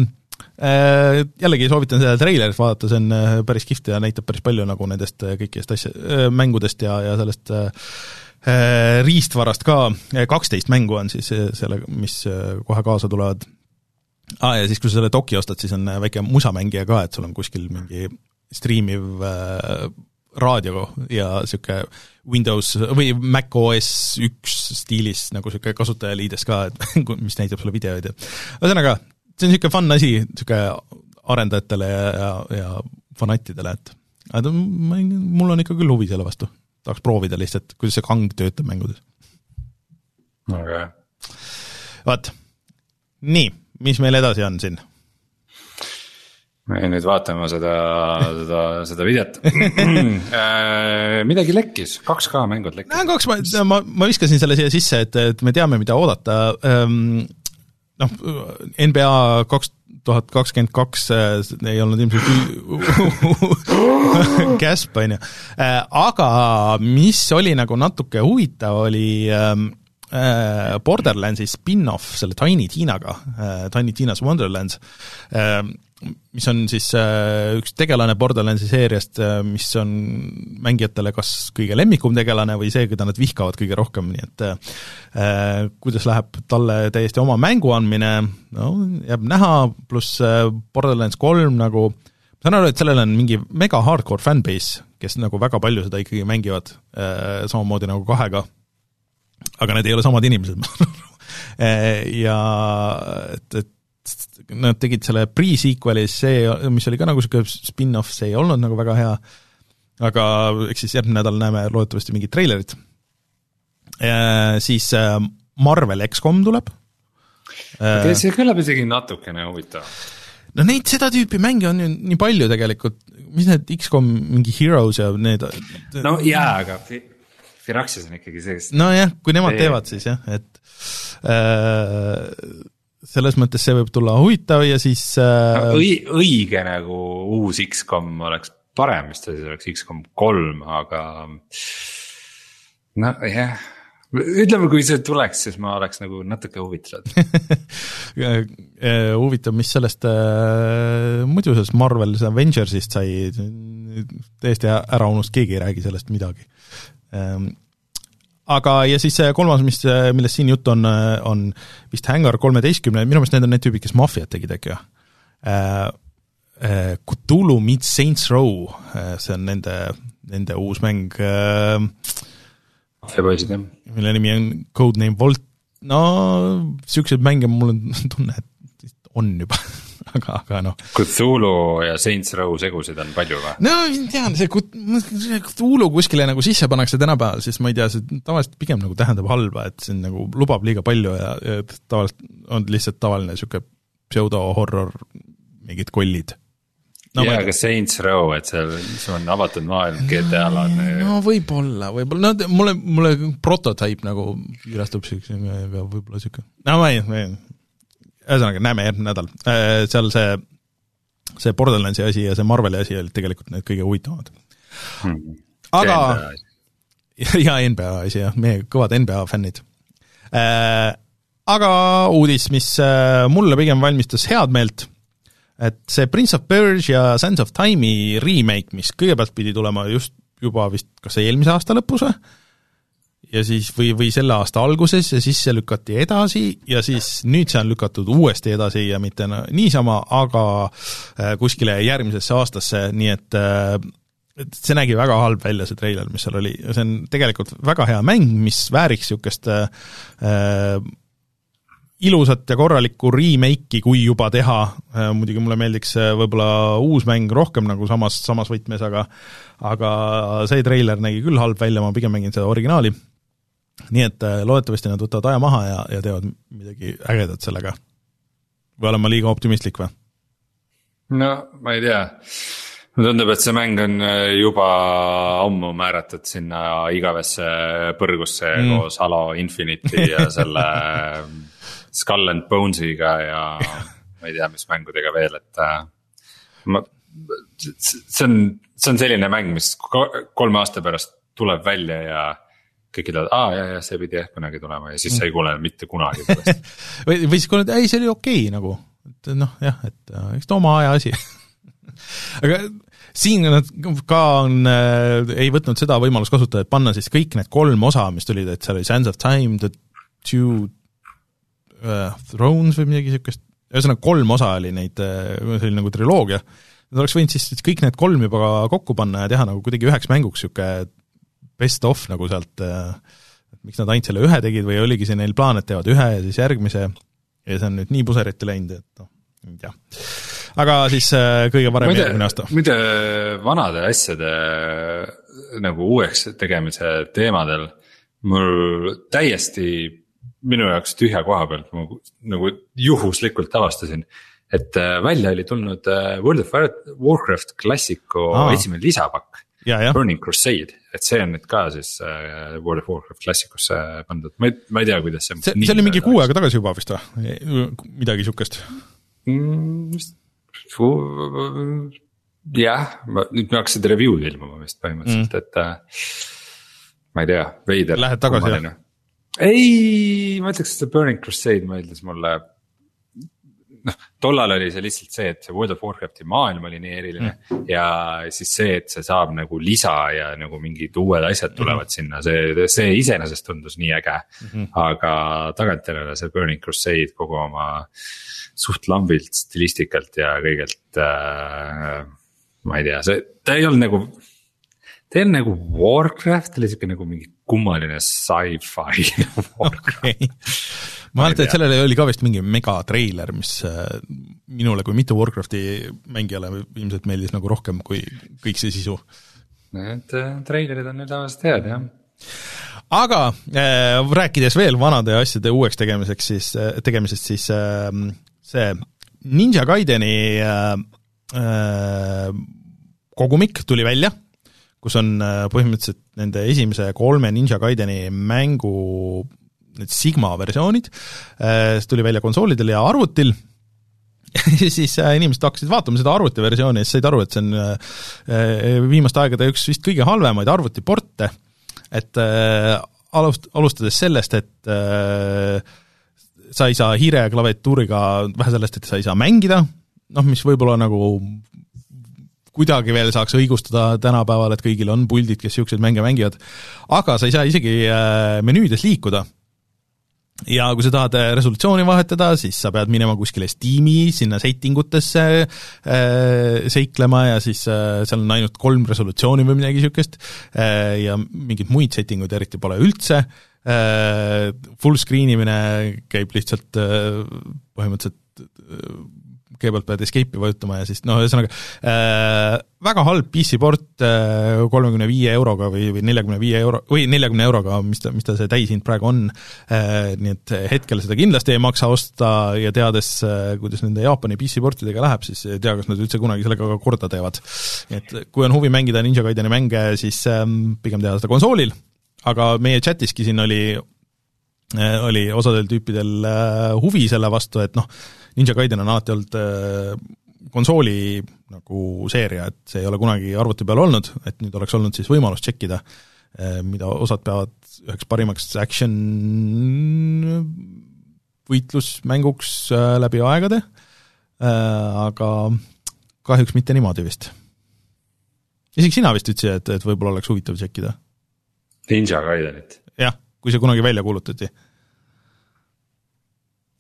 Äh, jällegi soovitan seda treilerit vaadata, see on äh, päris kihvt ja näitab päris palju nagu nendest äh, kõikidest asja, mängudest ja, ja sellest riistvarast ka, kaksteist mängu on siis selle, mis kohe kaasa tulevad. aa ah,, ja siis, kui sa selle doki ostad, siis on väike musamängija ka, et sul on kuskil mingi striimiv raadio ja niisugune Windows või Mac OS üks stiilis nagu niisugune kasutajaliides ka, et mis näitab sulle videoid ja ühesõnaga, see on niisugune fun asi, niisugune arendajatele ja, ja, ja fanattidele, et aga mul on ikka küll huvi selle vastu. tahaks proovida lihtsalt, kuidas see kang töötab mängudes. väga hea. vot, nii, mis meil edasi on siin? Me nüüd vaatame seda, seda, seda videot äh, midagi lekkis, 2K mängud lekkisid. kaks, ma, ma, ma viskasin selle siia sisse, et, et me teame, mida oodata ähm, noh, NBA kaks tuhat kakskümmend kaks äh, ei olnud ilmselt käsp, on ju. Äh, aga mis oli nagu natuke huvitav, oli ähm, äh, Borderlandsi spin-off selle Tiny Tinaga, Tiny Tina's Wonderlands, ähm, mis on siis äh, üks tegelane Borderlandsi seeriast äh,, mis on mängijatele kas kõige lemmikum tegelane või see, keda nad vihkavad kõige rohkem, nii et äh, kuidas läheb talle täiesti oma mängu andmine, no jääb näha, pluss äh, Borderlands kolm nagu ma saan aru, et sellel on mingi mega hardcore fanbase, kes nagu väga palju seda ikkagi mängivad äh,, samamoodi nagu kahega, aga need ei ole samad inimesed äh, ja et, et nad tegid selle pre-sequel'i, see, mis oli ka nagu niisugune spin-off, see ei olnud nagu väga hea, aga eks siis järgmine nädal näeme loodetavasti mingit treilerit. Siis äh, Marvel X-kom tuleb. see kõlab isegi natukene huvitavalt. no neid, seda tüüpi mänge on ju nii palju tegelikult, mis need X-kom mingi Heroes ja need no jaa, aga Firaxis on ikkagi see, kes nojah, kui nemad teevad, siis jah, et äh, selles mõttes see võib tulla huvitav ja siis äh... õi-, õige nagu uus X-kom oleks parem, vist siis oleks X-kom kolm, aga nojah yeah. ütleme, kui see tuleks, siis ma oleks nagu natuke huvitatud äh, huvitav, mis sellest äh, muidu sellest Marvel's Avengersist sai, täiesti ära unust, keegi ei räägi sellest midagi ähm, aga, ja siis see kolmas, mis, millest siin juttu on, on vist Hangar kolmeteistkümne, minu meelest need on need tüübid, kes Mafiat tegid äkki või äh,? Äh, Cthulhu meets Saints Row äh,, see on nende, nende uus mäng äh,. maffiapoisid jah. mille nimi on Codename Vault, no niisuguseid mänge mul on tunne, et on juba aga, aga noh. Cthulhu ja Saints Row segusid on palju või? no tean, see Cthulhu kuskile nagu sisse pannakse tänapäeval, siis ma ei tea, see tavaliselt pigem nagu tähendab halba, et see on nagu, lubab liiga palju ja, ja tavaliselt on lihtsalt tavaline niisugune pseudo-horror, mingid kollid no, jaa, aga Saints Row, et seal, see on avatud maailm, GTA-laadne. no võib-olla, võib-olla, no mulle, mulle prototüüp nagu ilastub siukse, võib-olla siuke, no ma ei, ma ei, ühesõnaga, näeme järgmine nädal, äh, seal see, see Borderlandsi asi ja see Marveli asi olid tegelikult need kõige huvitavamad. Hmm.. aga, ja NBA asi. Jah, meie kõvad NBA fännid. Äh,. Aga uudis, mis äh, mulle pigem valmistas head meelt, et see Prince of Persia ja Sands of Time'i remake, mis kõigepealt pidi tulema just juba vist kas eelmise aasta lõpus või, ja siis või, või selle aasta alguses ja siis see lükati edasi ja siis nüüd see on lükatud uuesti edasi ja mitte niisama, aga äh, kuskile järgmisesse aastasse, nii et äh, et see nägi väga halb välja, see treiler, mis seal oli, see on tegelikult väga hea mäng, mis vääriks niisugust äh, ilusat ja korralikku remake'i, kui juba teha, äh, muidugi mulle meeldiks võib-olla uus mäng rohkem nagu samas, samas võtmes, aga aga see treiler nägi küll halb välja, ma pigem mängin seda originaali, nii et äh, loodetavasti nad võtavad aja maha ja, ja teevad midagi ägedat sellega. või olen ma liiga optimistlik või? no ma ei tea, mulle tundub, et see mäng on äh, juba ammu määratud sinna igavesse põrgusse mm. koos Halo Infinite'i ja selle Skull and Bones'iga ja ma ei tea, mis mängudega veel, et äh, ma, see on, see on selline mäng, mis kolme aasta pärast tuleb välja ja kõik ütlevad, aa jaa, jaa, see pidi jah kunagi tulema ja siis sa ei kuule mitte kunagi sellest või, või siis kuuled, ei, see oli okei okay, nagu, et noh, jah, et äh, eks ta oma aja asi. Aga siin nad ka on äh,, ei võtnud seda võimalust kasutada, et panna siis kõik need kolm osa, mis tulid, et seal oli Sands of Time, The Two uh, Thrones või midagi niisugust, ühesõnaga kolm osa oli neid uh,, see oli nagu triloogia, nad oleks võinud siis kõik need kolm juba kokku panna ja teha nagu kuidagi üheks mänguks niisugune best of nagu sealt, äh, et miks nad ainult selle ühe tegid või oligi see neil plaan, et teevad ühe ja siis järgmise ja see on nüüd nii puseriti läinud, et noh, ei tea. aga siis äh, kõige parem järgmine aasta. muide, vanade asjade nagu uueks tegemise teemadel mul täiesti minu jaoks tühja koha pealt ma nagu juhuslikult avastasin. et äh, välja oli tulnud World of Warcraft klassiku esimene lisapakk Burning Crusade, et see on nüüd ka siis äh, World of Warcraft klassikusse pandud, ma ei, ma ei tea, kuidas see. see, see oli mingi kuu aega tagasi juba vist või, midagi sihukest mm,? jah, ma, nüüd hakkasid review'd ilmuma vist põhimõtteliselt mm., et äh, ma ei tea, veider. Lähed tagasi jah? ei, ma ütleks, et see Burning Crusade meeldis mulle noh, tollal oli see lihtsalt see, et see World of Warcrafti maailm oli nii eriline mm. ja siis see, et see saab nagu lisa ja nagu mingid uued asjad tulevad mm. sinna, see, see iseenesest tundus nii äge mm. -hmm. aga tagantjärele see Burning Crusade kogu oma suht lambilt stilistikalt ja kõigelt äh,. ma ei tea, see, ta ei olnud nagu ta ei olnud nagu Warcraft, ta oli sihuke nagu mingi kummaline sci-fi Warcraft okay ma mäletan, et sellele oli ka vist mingi megatreiler, mis äh, minule kui mitte Warcrafti mängijale ilmselt meeldis nagu rohkem kui kõik see sisu. Need äh, treilerid on nüüd tavaliselt head, jah aga äh, rääkides veel vanade asjade uueks tegemiseks, siis äh,, tegemisest, siis äh, see Ninja Gaideni äh, äh, kogumik tuli välja, kus on põhimõtteliselt nende esimese kolme Ninja Gaideni mängu need Sigma versioonid, äh, see tuli välja konsoolidel ja arvutil, ja siis äh, inimesed hakkasid vaatama seda arvutiversiooni ja siis said aru, et see on äh, viimaste aegade üks vist kõige halvemaid arvutiporte, et alust-, alustades sellest, et sa ei saa hiire ja klaviatuuriga, vähe sellest, et sa ei saa mängida, noh, mis võib-olla nagu kuidagi veel saaks õigustada tänapäeval, et kõigil on puldid, kes niisuguseid mänge mängivad, aga sa ei saa isegi menüüdes liikuda ja kui sa tahad äh, resolutsiooni vahetada, siis sa pead minema kuskile Steam'i, sinna setting utesse äh, seiklema ja siis äh, seal on ainult kolm resolutsiooni või midagi niisugust äh, ja mingeid muid setting uid eriti pole üldse. Äh,, full screen imine käib lihtsalt äh, põhimõtteliselt äh, kõigepealt pead escape'i vajutama ja siis noh, ühesõnaga äh, väga halb PC-port äh, kolmekümne äh, viie euroga või, või neljakümne viie euro, või neljakümne euroga, mis ta, mis ta see täishind praegu on äh,, nii et hetkel seda kindlasti ei maksa osta ja teades äh,, kuidas nende Jaapani PC-portidega läheb, siis ei tea, kas nad üldse kunagi sellega ka korda teevad. et kui on huvi mängida Ninja Gaideni mänge, siis ähm, pigem teha seda konsoolil, aga meie chatiski siin oli äh, oli osadel tüüpidel äh, huvi selle vastu, et noh, Ninja Gaiden on alati olnud äh, konsooli nagu seeria, et see ei ole kunagi arvuti peal olnud, et nüüd oleks olnud siis võimalus tšekkida, äh, mida osad peavad üheks parimaks action võitlusmänguks äh, läbi aegade, aga kahjuks mitte niimoodi vist. isegi sina vist ütlesid, et, et võib-olla oleks huvitav tšekkida? Ninja Gaidenit? jah, kui see kunagi välja kuulutati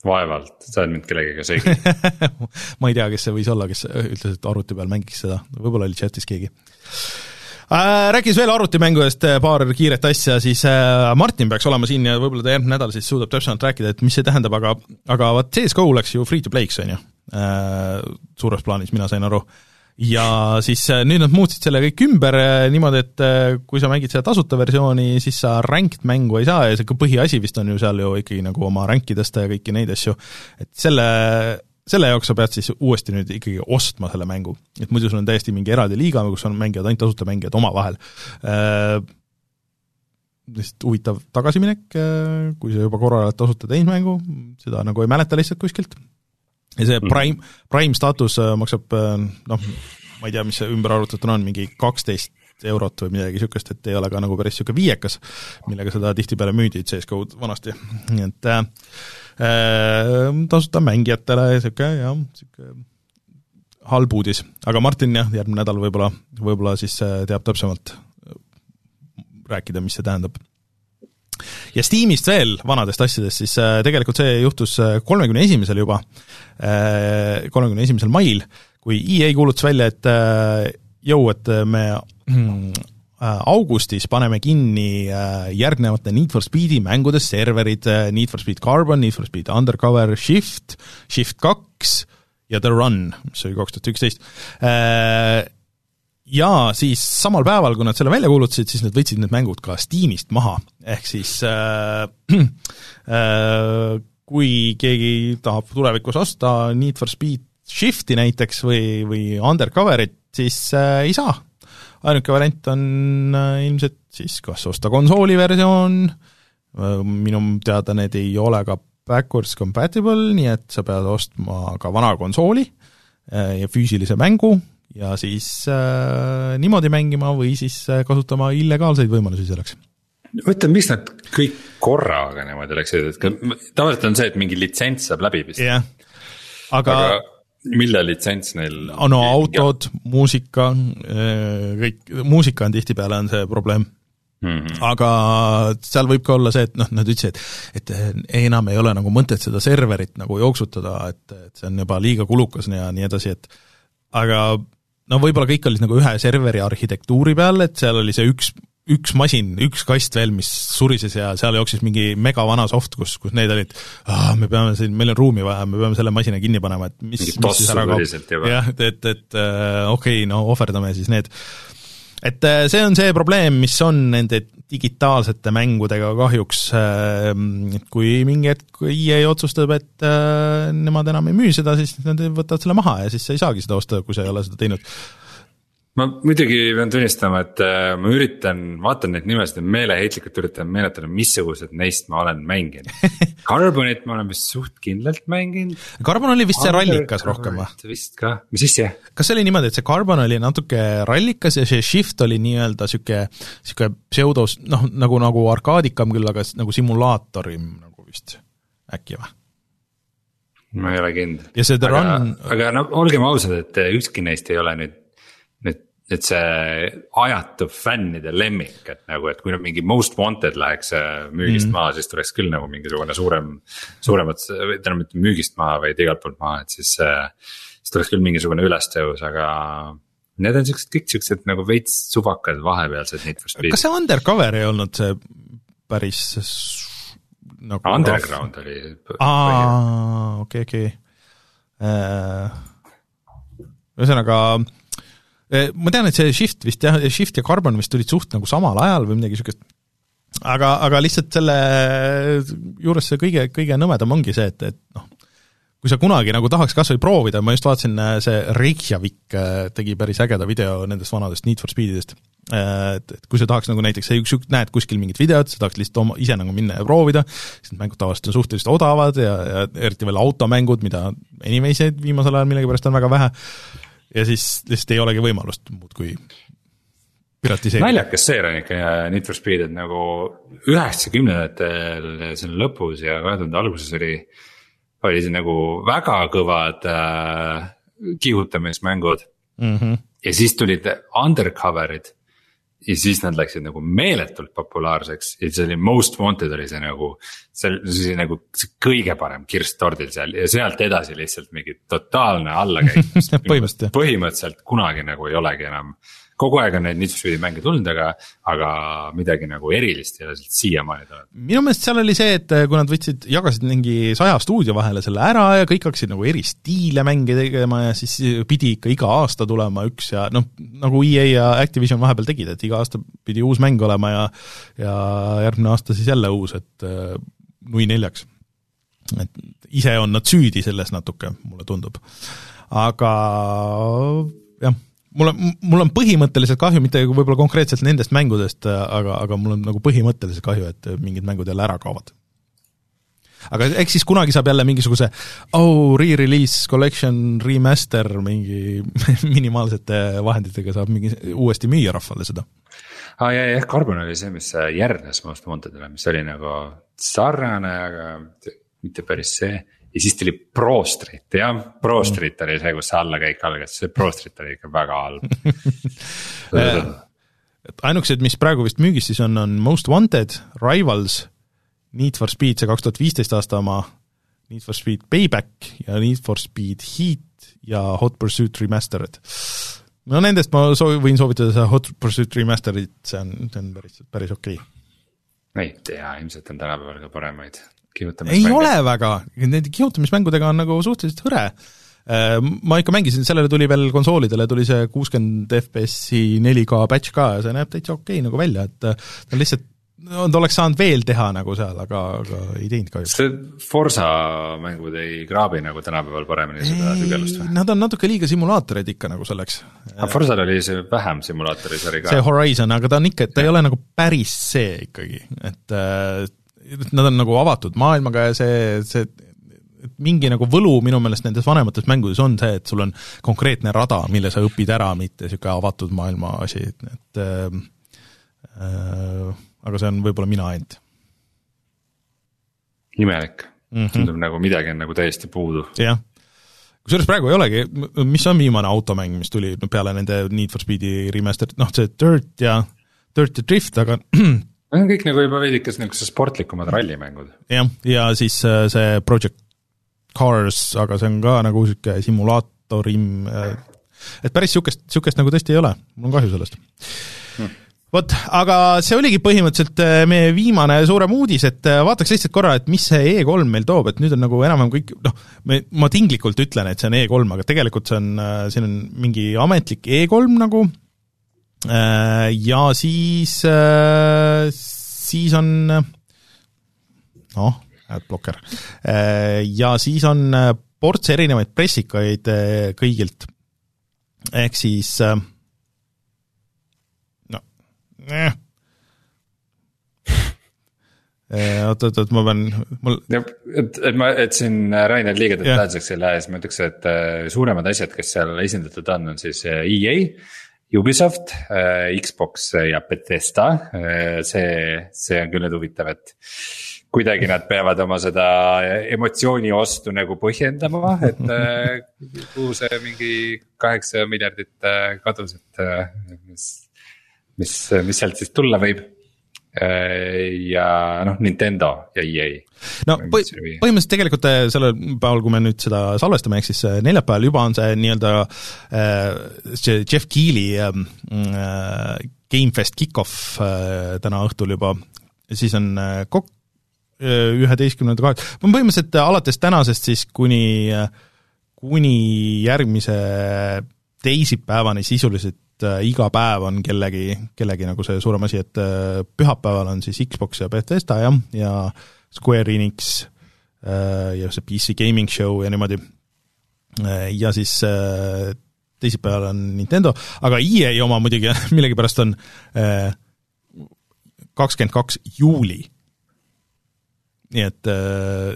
vaevalt, sa oled mind kellegagi segi ma ei tea, kes see võis olla, kes ütles, et arvuti peal mängiks seda, võib-olla oli chatis keegi. äh,. Rääkides veel arvutimängudest paar kiiret asja, siis äh, Martin peaks olema siin ja võib-olla ta järgmine nädal siis suudab täpsemalt rääkida, et mis see tähendab, aga aga vot CS GO läks ju free to play'ks, on ju äh,, suures plaanis, mina sain aru ja siis äh, nüüd nad muutsid selle kõik ümber äh, niimoodi, et äh, kui sa mängid seda tasuta versiooni, siis sa ranked mängu ei saa ja see põhiasi vist on ju seal ju ikkagi nagu oma ranki tõsta ja kõiki neid asju, et selle, selle jaoks sa pead siis uuesti nüüd ikkagi ostma selle mängu. et muidu sul on täiesti mingi eraldi liiga, kus on mängijad, ainult tasuta mängijad omavahel. Lihtsalt huvitav tagasiminek, kui sa juba korra oled tasuta teinud mängu, seda nagu ei mäleta lihtsalt kuskilt ja see mhm. Prime, Prime staatus äh, maksab äh, noh, ma ei tea, mis see ümberarvutatuna on, mingi kaksteist eurot või midagi niisugust, et ei ole ka nagu päris niisugune viiekas, millega seda tihtipeale müüdi CS-GO-d vanasti, nii et äh, äh tasuta mängijatele niisugune jah, niisugune halb uudis, aga Martin jah, järgmine nädal võib-olla, võib-olla siis teab täpsemalt rääkida, mis see tähendab ja Steamist veel vanadest asjadest, siis äh, tegelikult see juhtus äh, kolmekümne esimesel juba, äh, kolmekümne esimesel mail, kui EA kuulutas välja, et jõu, et me augustis paneme kinni järgnevate Need for Speedi mängude serverid, Need for Speed Carbon, Need for Speed Undercover, Shift, Shift kaks ja The Run, mis oli kaks tuhat üksteist ja siis samal päeval, kui nad selle välja kuulutasid, siis nad võtsid need mängud ka Steamist maha, ehk siis äh, äh, kui keegi tahab tulevikus osta Need for Speed Shifti näiteks või, või Undercoverit, siis äh, ei saa. ainuke variant on äh, ilmselt siis kas osta konsooli versioon. Äh,, minu teada need ei ole ka backwards compatible, nii et sa pead ostma ka vana konsooli äh, ja füüsilise mängu ja siis äh, niimoodi mängima või siis äh, kasutama illegaalseid võimalusi selleks. mõtle, miks nad kõik korraga niimoodi läksid, et tavaliselt on see, et mingi litsents saab läbi vist yeah.. aga, aga mille litsents neil? no autod, muusika, äh, kõik, muusika on tihtipeale on see probleem Mm -hmm. aga seal võib ka olla see, et noh, nad ütlesid, et, et enam ei ole nagu mõtet seda serverit nagu jooksutada, et, et see on juba liiga kulukas ja nii edasi, et aga no võib-olla kõik olid nagu ühe serveri arhitektuuri peal, et seal oli see üks, üks masin, üks kast veel, mis surises ja seal jooksis mingi megavana soft, kus, kus need olid ah,, me peame siin, meil on ruumi vaja, me peame selle masina kinni panema, et mis, mis siis ära kaob. jah, et, et, äh, okei okay,, no ohverdame siis need. Et äh, see on see probleem, mis on nende digitaalsete mängudega kahjuks, ähm, kui mingi hetk EA otsustab, et äh, nemad enam ei müü seda, siis nad võtavad selle maha ja siis sa ei saagi seda osta, kui sa ei ole seda teinud ma muidugi pean tunnistama, et äh, ma üritan, vaatan neid nimesid ja meeleheitlikult üritan meenutada, missugused neist ma olen mänginud Carbonit ma olen vist suht kindlalt mänginud. Carbon oli vist see rallikas rohkem või? vist ka, mis asja? kas see oli niimoodi, et see Carbon oli natuke rallikas ja see Shift oli nii-öelda sihuke, sihuke pseudos, noh, nagu, nagu arkaadikam küll, aga nagu simulaatorim nagu vist, äkki või? ma ei ole kindel. ja see The aga, Run. aga no olgem ausad, et ükski neist ei ole nüüd et see ajatu fännide lemmik, et nagu, et kui nüüd mingi Most Wanted läheks äh, müügist mm -hmm. maha, siis tuleks küll nagu mingisugune suurem, suuremat, tähendab mitte müügist maha, vaid igalt poolt maha, et siis. Äh, siis tuleks küll mingisugune ülestõus, aga need on siuksed kõik siuksed nagu veits suvakad vahepealsed Need for Speed. kas see Undercover ei olnud see päris nagu. Underground rahv... oli. aa, okei, okei. Äh, ühesõnaga ma tean, et see Shift vist jah, Shift ja Carbon vist tulid suht nagu samal ajal või midagi niisugust, aga, aga lihtsalt selle juures see kõige, kõige nõmedam ongi see, et, et noh, kui sa kunagi nagu tahaks kas või proovida, ma just vaatasin, äh, see Reykjavik äh, tegi päris ägeda video nendest vanadest Need for Speedidest, äh, et, et kui sa tahaks nagu näiteks, sa näed kuskil mingit videot, sa tahaks lihtsalt oma, ise nagu minna ja proovida, siis need mängud tavaliselt on suhteliselt odavad ja, ja eriti veel automängud, mida anime'isid viimasel ajal millegipärast on väga vähe, ja siis lihtsalt ei olegi võimalust muud kui piratiseerida. naljakas see on ikka Need for Speed, et nagu üheksakümnendatel selle lõpus ja kahe tuhande alguses oli. oli see nagu väga kõvad äh, kihutamismängud mm. -hmm. ja siis tulid undercover'id ja siis nad läksid nagu meeletult populaarseks ja see oli Most Wanted oli see nagu. see oli nagu see kõige parem kirss tordil seal ja sealt edasi lihtsalt mingi totaalne allakäik põhimõtteliselt põhimõtteliselt kunagi nagu ei olegi enam kogu aeg on neid Need for Speed'i mänge tulnud, aga, aga midagi nagu erilist ei ole sealt siiamaani tulnud. minu meelest seal oli see, et kui nad võtsid, jagasid mingi saja stuudio vahele selle ära ja kõik hakkasid nagu eri stiile mänge tegema ja siis pidi ikka iga aasta tulema üks ja noh, nagu EA ja Activision vahepeal tegid, et iga aasta pidi uus mäng olema ja ja järgmine aasta siis jälle uus, et äh, nui neljaks. et ise on nad süüdi selles natuke, mulle tundub. aga jah mul on, mul on põhimõtteliselt kahju, mitte võib-olla konkreetselt nendest mängudest, aga, aga mul on nagu põhimõtteliselt kahju, et mingid mängud jälle ära kaovad. aga eks siis kunagi saab jälle mingisuguse oh, re-release, collection, remaster, mingi minimaalsete vahenditega saab mingi uuesti müüa rahvale seda. aa ah, jah, jah, Carbon oli see, mis järgnes Most Wantedile, mis oli nagu sarnane, aga mitte päris see ja siis tuli Pro Street jah, Pro mm. Street oli see, kus see allakäik algas, see Pro Street oli ikka väga halb et ainukesed, mis praegu vist müügis siis on, on Most Wanted, Rivals, Need for Speed, see kaks tuhat viisteist aasta oma, Need for Speed Payback ja Need for Speed Heat ja Hot Pursuit Remastered. no nendest ma soovi-, võin soovitada seda Hot Pursuit Remasteredit, see on, see on päris, päris okei okay. ma ei tea, ilmselt on tänapäeval ka paremaid ei ole väga, nende kihutamismängudega on nagu suhteliselt hõre. Äh, ma ikka mängisin, sellele tuli veel konsoolidele, tuli see kuuskümmend FPS-i 4K patch ka ja see näeb täitsa okei okay nagu välja, et äh, ta on lihtsalt no ta oleks saanud veel teha nagu seal, aga, aga ei teinud kahjuks. see Forsa mängud ei kraabi nagu tänapäeval paremini seda sügelust või? Nad on natuke liiga simulaatorid ikka nagu selleks. aga Forsal oli see vähem simulaatori sari ka. see Horizon, aga ta on ikka, ta ja. ei ole nagu päris see ikkagi, et äh, nad on nagu avatud maailmaga ja see, see et mingi nagu võlu minu meelest nendes vanemates mängudes on see, et sul on konkreetne rada, mille sa õpid ära, mitte niisugune avatud maailma asi, et äh, äh, aga see on võib-olla mina ainult. imelik mm, -hmm. tundub nagu midagi on nagu täiesti puudu. jah, kusjuures praegu ei olegi, mis on viimane automäng, mis tuli peale nende Need for Speedi remaster'it, noh see Dirt ja, Dirt ja Drift, aga Need on kõik nagu juba veidike niisugused sportlikumad rallimängud. jah, ja siis äh, see Project Cars, aga see on ka nagu niisugune simulaatorim, äh, et päris niisugust, niisugust nagu tõesti ei ole, mul on kahju sellest. Hmm vot, aga see oligi põhimõtteliselt äh, meie viimane suurem uudis, et vaataks lihtsalt korra, et mis see E3 meil toob, et nüüd on nagu enam-vähem kõik noh, me, ma tinglikult ütlen, et see on E3, aga tegelikult see on, siin on mingi ametlik E3 nagu, ja siis, äh, siis on noh, adblocker. Äh, ja siis on ports erinevaid pressikaid kõigilt, ehk siis no eh. oot-oot-oot, ma pean, mul. et, et ma, et siin Rainer liiga detailseks ei lähe, siis ma ütleks, et suuremad asjad, kes seal esindatud on, on siis EA Ubisoft, äh, Xbox ja Bethesda, äh, see, see on küll nüüd huvitav, et kuidagi nad peavad oma seda emotsiooni ostu nagu põhjendama, et äh, kuhu see mingi kaheksa miljardit kadus, et mis, mis, mis sealt siis tulla võib ja noh, Nintendo ja EA. no põh põhimõtteliselt tegelikult äh, sellel päeval, kui me nüüd seda salvestame, ehk siis äh, neljapäeval juba on see nii-öelda äh, see Jeff Keeli ähm, Gamefest kick-off täna õhtul juba, siis on kok-, üheteistkümnenda kaheksa, põhimõtteliselt alates tänasest siis kuni, kuni järgmise teisipäevani sisuliselt et äh, iga päev on kellegi, kellegi nagu see suurem asi, et äh, pühapäeval on siis Xbox ja Bethesda jah, ja Square Enix äh, ja see PC Gaming Show ja niimoodi, ja siis teisipäeval on Nintendo, aga EA oma muidugi millegipärast on kakskümmend kaks juuli. nii et,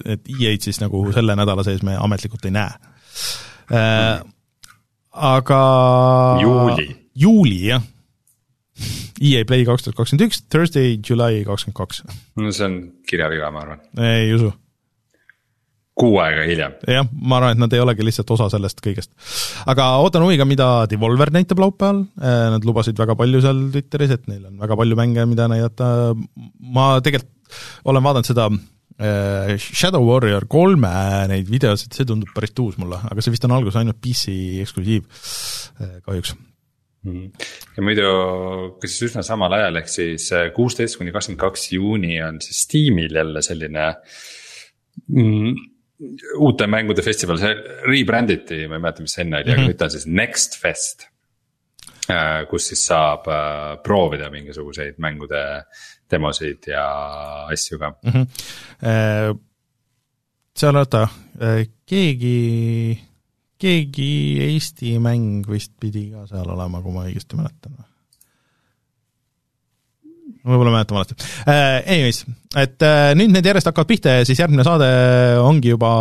et EA-d siis nagu selle nädala sees me ametlikult ei näe. Aga juuli juuli, jah. EA Play kaks tuhat kakskümmend üks, Thursday, July kakskümmend kaks. no see on kirjaviga, ma arvan. ei usu. Kuu aega hiljem. jah, ma arvan, et nad ei olegi lihtsalt osa sellest kõigest. aga ootan huviga, mida Devolver näitab laupäeval, äh, nad lubasid väga palju seal Twitteris, et neil on väga palju mänge, mida näidata, ma tegelikult olen vaadanud seda äh, Shadow Warrior kolme neid videosid, see tundub päris tuus mulle, aga see vist on alguses ainult PC eksklusiiv äh, kahjuks ja muidu, kas siis üsna samal ajal, ehk siis äh, kuusteist kuni kakskümmend kaks juuni on siis Steamil jälle selline mm, uute mängude festival, see rebrand iti, ma ei mäleta, mis see enne oli mm, -hmm. aga mhm. nüüd ta on siis Next Fest. Äh, kus siis saab äh, proovida mingisuguseid mängude demosid ja asju ka mm. -hmm. seal oota, keegi keegi Eesti mäng vist pidi ka seal olema, kui ma õigesti mäletan. võib-olla mäletan valesti äh,. Anyways, et äh, nüüd need järjest hakkavad pihta ja siis järgmine saade ongi juba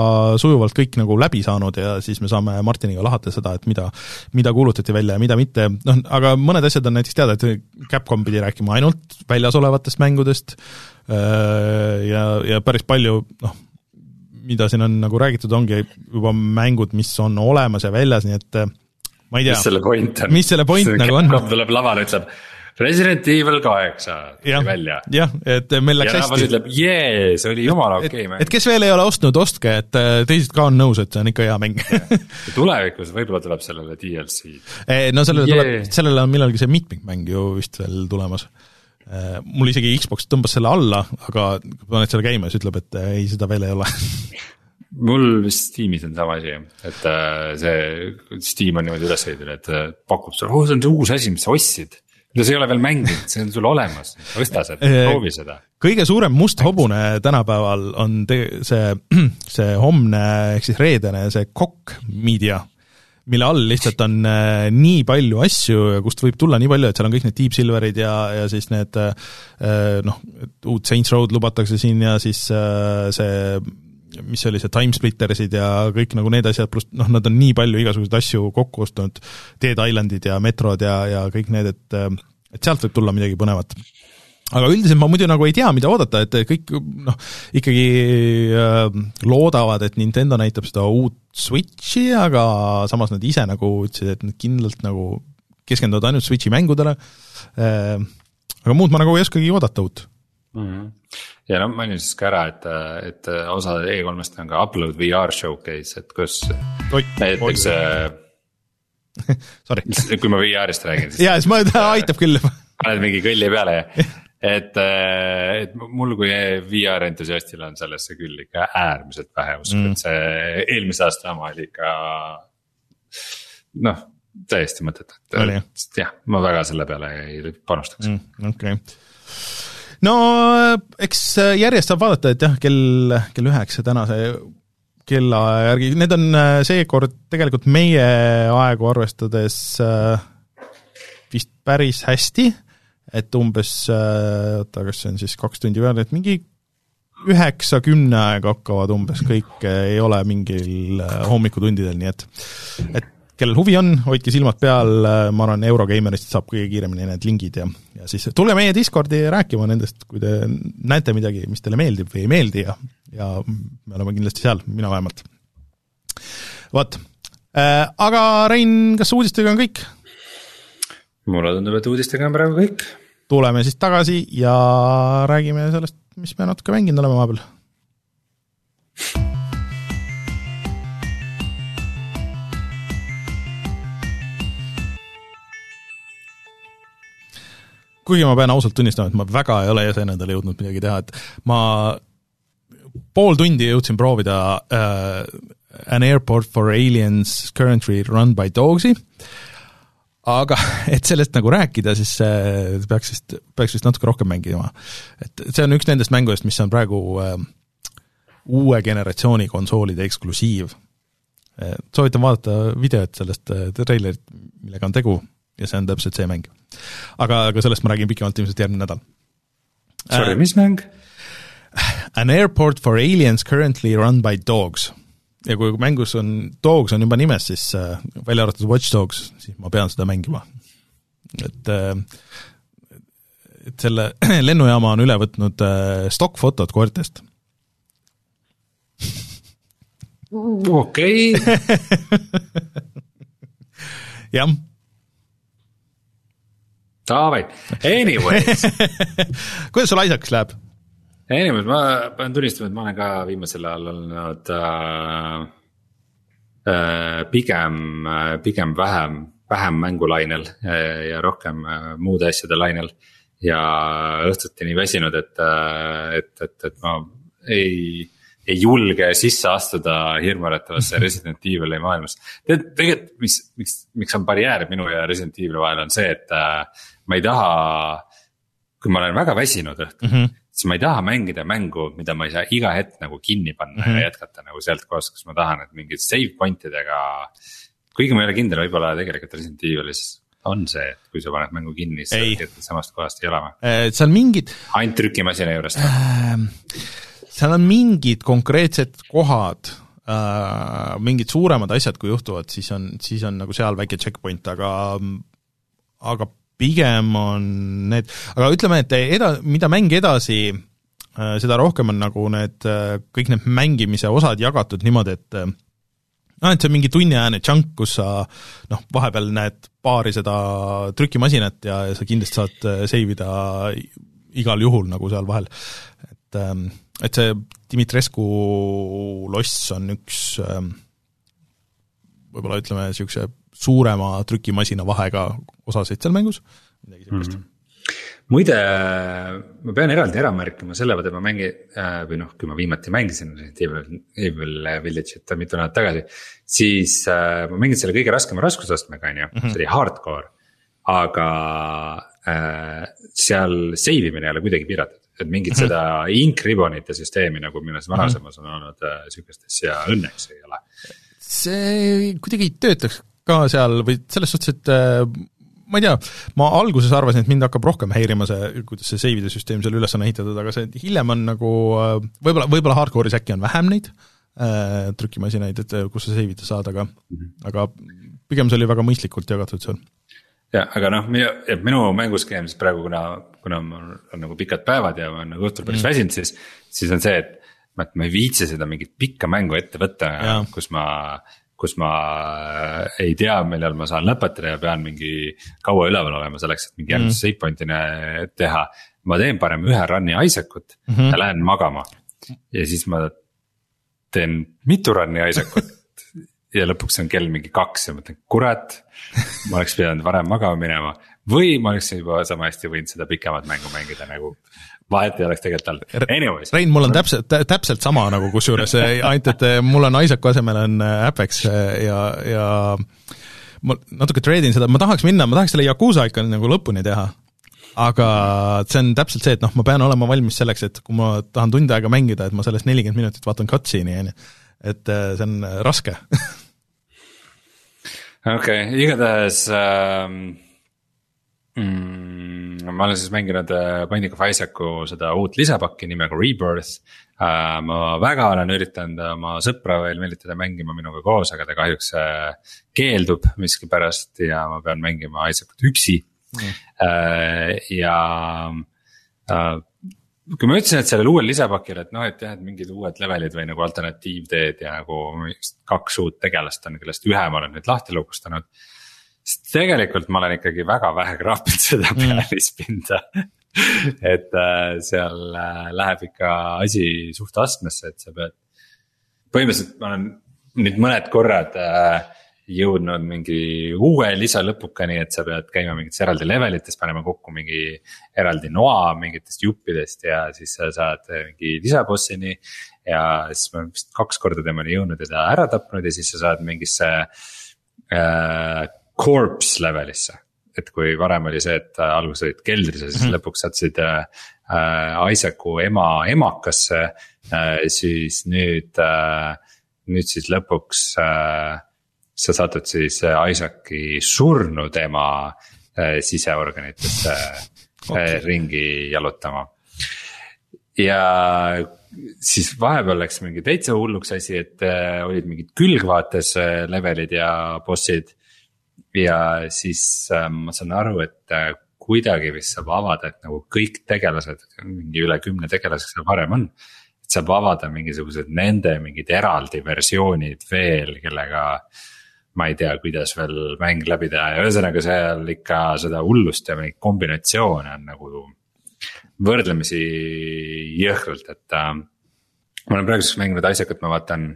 sujuvalt kõik nagu läbi saanud ja siis me saame Martiniga lahata seda, et mida, mida kuulutati välja ja mida mitte, noh, aga mõned asjad on näiteks teada, et Capcom pidi rääkima ainult väljas olevatest mängudest äh, ja, ja päris palju, noh, mida siin on nagu räägitud, ongi juba mängud, mis on olemas ja väljas, nii et ma ei tea. mis selle point on? mis selle point see nagu on? tuleb lavale, ütleb Resident Evil kaheksa tuli välja. jah, et meil läks ja hästi. ja ütleb, jee, see oli jumala okei okay, mäng. et kes veel ei ole ostnud, ostke, et äh, teised ka on nõus, et see on ikka hea mäng tulevikus võib-olla tuleb sellele DLC. no sellele yeah. tuleb, sellele on millalgi see mitmikmäng ju vist veel tulemas mul isegi Xbox tõmbas selle alla, aga kui paned selle käima, siis ütleb, et äh, ei, seda veel ei ole mul vist Steamis on sama asi, et äh, see Steam on niimoodi üles ehitatud, et pakub sulle, oo see on see uus asi, mis sa ostsid. mida sa ei ole veel mänginud, see on sul olemas, osta seda, proovi seda. kõige suurem must hobune tänapäeval on see, see homne ehk siis reedene see Kokk Media mille all lihtsalt on äh, nii palju asju, kust võib tulla nii palju, et seal on kõik need Deep Silverid ja, ja siis need äh, noh, uut Saints Road lubatakse siin ja siis äh, see mis oli, see Timesplittersid ja kõik nagu need asjad, pluss noh, nad on nii palju igasuguseid asju kokku ostnud, Dead Islandid ja Metrod ja, ja kõik need, et et sealt võib tulla midagi põnevat aga üldiselt ma muidu nagu ei tea, mida oodata, et kõik noh, ikkagi äh, loodavad, et Nintendo näitab seda uut Switchi, aga samas nad ise nagu ütlesid, et nad kindlalt nagu keskenduvad ainult Switchi mängudele äh,, aga muud ma nagu ei oskagi oodata uut mm. -hmm. ja no mainin siis ka ära, et, et osa E3-st on ka upload VR showcase, et kus näiteks Sorry. kui ma VR-ist räägin siis. jaa, siis ma, aitab küll. paned mingi kõlli peale ja et, äh, et mul kui VR entusiastil on sellesse küll ikka äärmiselt vähe usku mm., et see eelmise aasta oma oli ikka. noh, täiesti mõttetu, et jah, ma väga selle peale ei panustaks mm,. okei okay no eks järjest saab vaadata, et jah, kell, kell üheksa tänase kellaaja järgi, need on äh, seekord tegelikult meie aegu arvestades äh, vist päris hästi et umbes, äh, oota, kas see on siis kaks tundi peale, et mingi üheksa, kümne aega hakkavad umbes kõik, ei ole mingil äh, hommikutundidel, nii et et kellel huvi on, hoidke silmad peal, äh, ma arvan, Eurogeimerist saab kõige kiiremini need lingid ja, ja siis tulge meie Discordi rääkima nendest, kui te näete midagi, mis teile meeldib või ei meeldi ja, ja me oleme kindlasti seal, mina vähemalt. vot äh,, aga Rein, kas uudistega on kõik? mulle tundub, et uudistega on praegu kõik tuleme siis tagasi ja räägime sellest, mis me natuke mänginud oleme vahepeal. kuigi ma pean ausalt tunnistama, et ma väga ei ole ise endale jõudnud midagi teha, et ma pool tundi jõudsin proovida uh, An airport for aliens currently run by dogs'i uh, aga et sellest nagu rääkida, siis peaks vist, peaks vist natuke rohkem mängima. et see on üks nendest mängudest, mis on praegu äh, uue generatsiooni konsoolide eksklusiiv. soovitan vaadata videot sellest äh, treilerit, millega on tegu ja see on täpselt see mäng. aga, aga sellest ma räägin pikemalt ilmselt järgmine nädal. Sorry äh,, mis mäng? An airport for aliens currently run by dogs ja kui mängus on, Dogs on juba nimes, siis äh, välja arvatud Watch Dogs, siis ma pean seda mängima. et äh, et selle lennujaama on üle võtnud äh, stokkfotod koertest. okei. jah. Davai, anyways kuidas sul Isaacs läheb? Ei niimoodi, ma pean tunnistama, et ma olen ka viimasel ajal olnud äh, äh, pigem äh,, pigem vähem, vähem mängulainel ja, ja rohkem muude asjade lainel. ja õhtuti nii väsinud, et, et, et, et ma ei ei julge sisse astuda hirmuäratavasse Resident Evil'i maailmas. tead, tegelikult, mis, miks, miks on barjäär minu ja Resident Evil'i vahel on see, et äh, ma ei taha. kui ma olen väga väsinud õhtul mm, -hmm. Siis ma ei taha mängida mängu, mida ma ei saa iga hetk nagu kinni panna mm -hmm. ja jätkata nagu sealt kohast, kus ma tahan, et mingid save point idega. kuigi ma ei ole kindel, võib-olla tegelikult Resident Evil'is on see, et kui sa paned mängu kinni, siis sa jätkad samast kohast elama. Äh, seal mingid. ainult trükimasina juurest äh, seal on mingid konkreetsed kohad äh,, mingid suuremad asjad, kui juhtuvad, siis on, siis on nagu seal väike checkpoint, aga aga pigem on need, aga ütleme, et eda-, mida mäng edasi äh,, seda rohkem on nagu need äh,, kõik need mängimise osad jagatud niimoodi, et äh, noh, et see on mingi tunniajane chunk, kus sa noh, vahepeal näed paari seda trükimasinat ja, ja sa kindlasti saad save ida igal juhul nagu seal vahel, et ähm, et see Dimitrescu loss on üks ähm, võib-olla ütleme, niisuguse suurema trükimasina vahega osasid seal mängus, midagi niisugust mm. -hmm muide, ma pean eraldi ära märkima selle, vaata ma mängin äh, või noh, kui ma viimati mängisin Evil, Evil Village'it mitu nädalat tagasi. siis äh, ma mängin selle kõige raskema raskusastmega, on ju, mhm. see oli hardcore. aga äh, seal save imine ei ole kuidagi piiratud et mingit mm -hmm. seda ink ribbon'ite süsteemi nagu milles varasemas on olnud äh, sihukestes ja õnneks ei ole. see kuidagi ei töötaks ka seal või selles suhtes, et äh, ma ei tea, ma alguses arvasin, et mind hakkab rohkem häirima see, kuidas see save'ide süsteem seal üles on ehitatud, aga see hiljem on nagu äh, võib-olla, võib-olla hardcore'is äkki on vähem neid äh, trükimasinaid, et äh, kus sa save ida saad, aga mm, -hmm. aga pigem see oli väga mõistlikult jagatud seal jah, aga noh, minu mänguskeem siis praegu, kuna, kuna mul on nagu pikad päevad ja ma olen nagu õhtul päris mm. väsinud, siis, siis on see, et. et ma ei viitsi seda mingit pikka mängu ette võtta, kus ma, kus ma ei tea, millal ma saan lõpetada ja pean mingi kaua üleval olema selleks, et mingi järgmise mm. save point'ini teha. ma teen parem ühe run'i Isaac ut mm -hmm. ja lähen magama ja siis ma teen mitu run'i Isaac ut ja lõpuks on kell mingi kaks ja mõtlen, kurat. ma oleks pidanud varem magama minema või ma oleks juba sama hästi võinud seda pikemat mängu mängida nagu. Vahet ei oleks tegelikult olnud, anyways. Rein, mul on täpselt, täpselt sama nagu kusjuures, ainult et eh, mul on Isaacu asemel on eh, Apex eh, ja, ja ma natuke treidin seda, ma tahaks minna, ma tahaks selle Yakuusa ikka nagu lõpuni teha aga see on täpselt see, et noh, ma pean olema valmis selleks, et kui ma tahan tund aega mängida, et ma sellest nelikümmend minutit vaatan cutscene'i, on ju. et see on raske okei okay,, igatahes ähm, mm, ma olen siis mänginud äh, Binding of Isaacu seda uut lisapakki nimega Rebirth äh,. ma väga olen üritanud oma sõpra veel meelitada mängima minuga koos, aga ta kahjuks äh, keeldub miskipärast ja ma pean mängima Isaacut üksi mm.. Äh, ja äh, kui ma ütlesin, et sellel uuel lisapakil, et noh, et jah, et mingid uued levelid või nagu alternatiivteed ja nagu kaks uut tegelast on, kellest ühe ma olen nüüd lahti lukustanud. Sest tegelikult ma olen ikkagi väga vähe kraapinud seda mm. pealispinda et äh, seal äh, läheb ikka asi suht astmesse, et sa pead. põhimõtteliselt ma olen nüüd mõned korrad äh, jõudnud mingi uue lisa lõpukani, et sa pead käima mingites eraldi levelites, panema kokku mingi eraldi noa mingitest juppidest ja siis sa saad mingi lisabossini. ja siis ma vist kaks korda temani jõudnud ja ta ära tapnud ja siis sa saad mingisse äh, corpse levelisse. et kui varem oli see, et alguses olid keldris ja siis mm -hmm. lõpuks sattusid äh, äh, Isaacu ema emakasse äh,, siis nüüd äh,, nüüd siis lõpuks äh, sa satud siis äh, Isaaci surnud ema äh, siseorganitesse okay. Äh, ringi jalutama. ja siis vahepeal läks mingi täitsa hulluks asi, et olid mingid külgvaates levelid ja bossid. Ja siis ma saan aru, et kuidagi vist saab avada, et nagu kõik tegelased, mingi üle kümne tegelase seal varem on. et saab avada mingisugused nende mingid eraldi versioonid veel, kellega ma ei tea, kuidas veel mäng läbi teha ja ühesõnaga seal ikka seda hullust ja neid kombinatsioone on nagu võrdlemisi jõhkralt, et äh,. ma olen praeguseks mänginud Isaacut, ma vaatan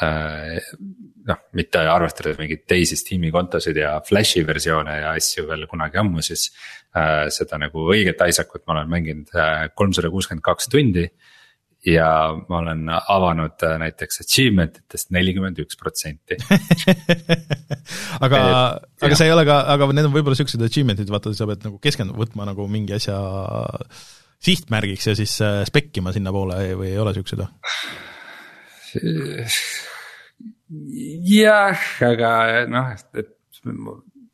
noh, mitte arvestades mingeid teisi Steam'i kontosid ja Flashi versioone ja asju veel kunagi ammu, siis äh,. seda nagu õiget Isaacut ma olen mänginud kolmsada kuuskümmend kaks tundi ja ma olen avanud äh, näiteks achievement itest nelikümmend üks protsenti. aga, aga see ei ole ka, aga need on võib-olla siuksed achievement'id, vaata, sa pead nagu keskenduma, võtma nagu mingi asja sihtmärgiks ja siis äh, spekkima sinnapoole või ei ole siukseid või? jah, aga noh, et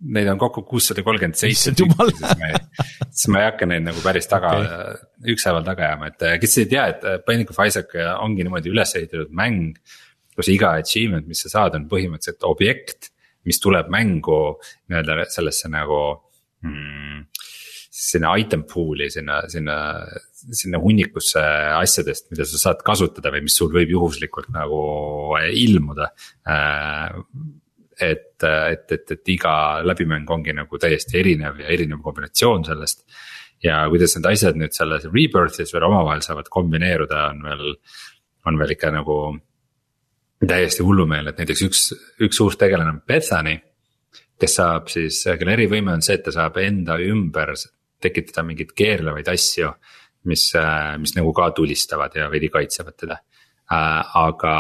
neid on kokku kuussada kolmkümmend seitse tükki, siis ma ei, siis ma ei hakka neid nagu päris taga okay., ükshaaval taga ajama, et kes ei tea, et Binding of Isaac ongi niimoodi üles ehitatud mäng. kus iga achievement, mis sa saad, on põhimõtteliselt objekt, mis tuleb mängu nii-öelda sellesse nagu mm, sinna item pool'i, sinna, sinna, sinna hunnikusse asjadest, mida sa saad kasutada või mis sul võib juhuslikult nagu ilmuda äh, et, et, et, et iga läbimäng ongi nagu täiesti erinev ja erinev kombinatsioon sellest. ja kuidas need asjad nüüd selles rebirth'is veel omavahel saavad kombineeruda, on veel, on veel ikka nagu täiesti hullumeelne, et näiteks üks, üks uus tegelane on Bethany. kes saab siis, kelle erivõime on see, et ta saab enda ümber tekitada mingeid keerlevaid asju. Mis, mis nagu ka tulistavad ja veidi kaitsevad teda, aga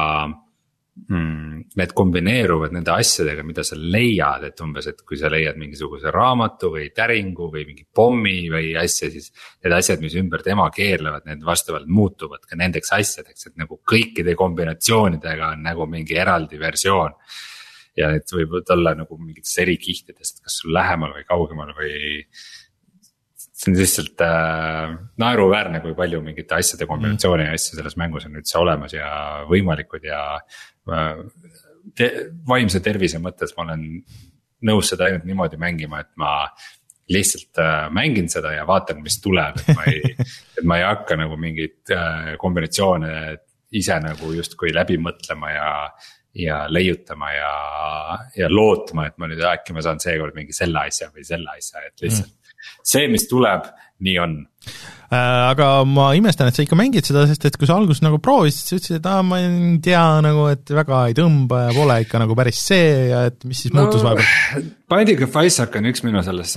mm, need kombineeruvad nende asjadega, mida sa leiad, et umbes, et kui sa leiad mingisuguse raamatu või täringu või mingi pommi või asja, siis. Need asjad, mis ümber tema keerlevad, need vastavalt muutuvad ka nendeks asjadeks, et nagu kõikide kombinatsioonidega on nagu mingi eraldi versioon. ja need võivad olla nagu mingitest eri kihtidest, kas sul lähemal või kaugemal või see on lihtsalt äh, naeruväärne, kui palju mingite asjade kombinatsioone ja asju selles mängus on üldse olemas ja võimalikud ja äh,. Te, vaimse tervise mõttes ma olen nõus seda ainult niimoodi mängima, et ma lihtsalt äh, mängin seda ja vaatan, mis tuleb, et ma ei et ma ei hakka nagu mingeid äh, kombinatsioone ise nagu justkui läbi mõtlema ja ja leiutama ja, ja lootma, et ma nüüd äkki ma saan seekord mingi selle asja või selle asja, et lihtsalt mm see, mis tuleb, nii on äh, aga ma imestan, et sa ikka mängid seda, sest et kui sa alguses nagu proovisid, sa ütlesid, et aa, ma ei tea nagu, et väga ei tõmba ja pole ikka nagu päris see ja et mis siis no, muutus vahepeal? Binding of Isaac on üks minu selles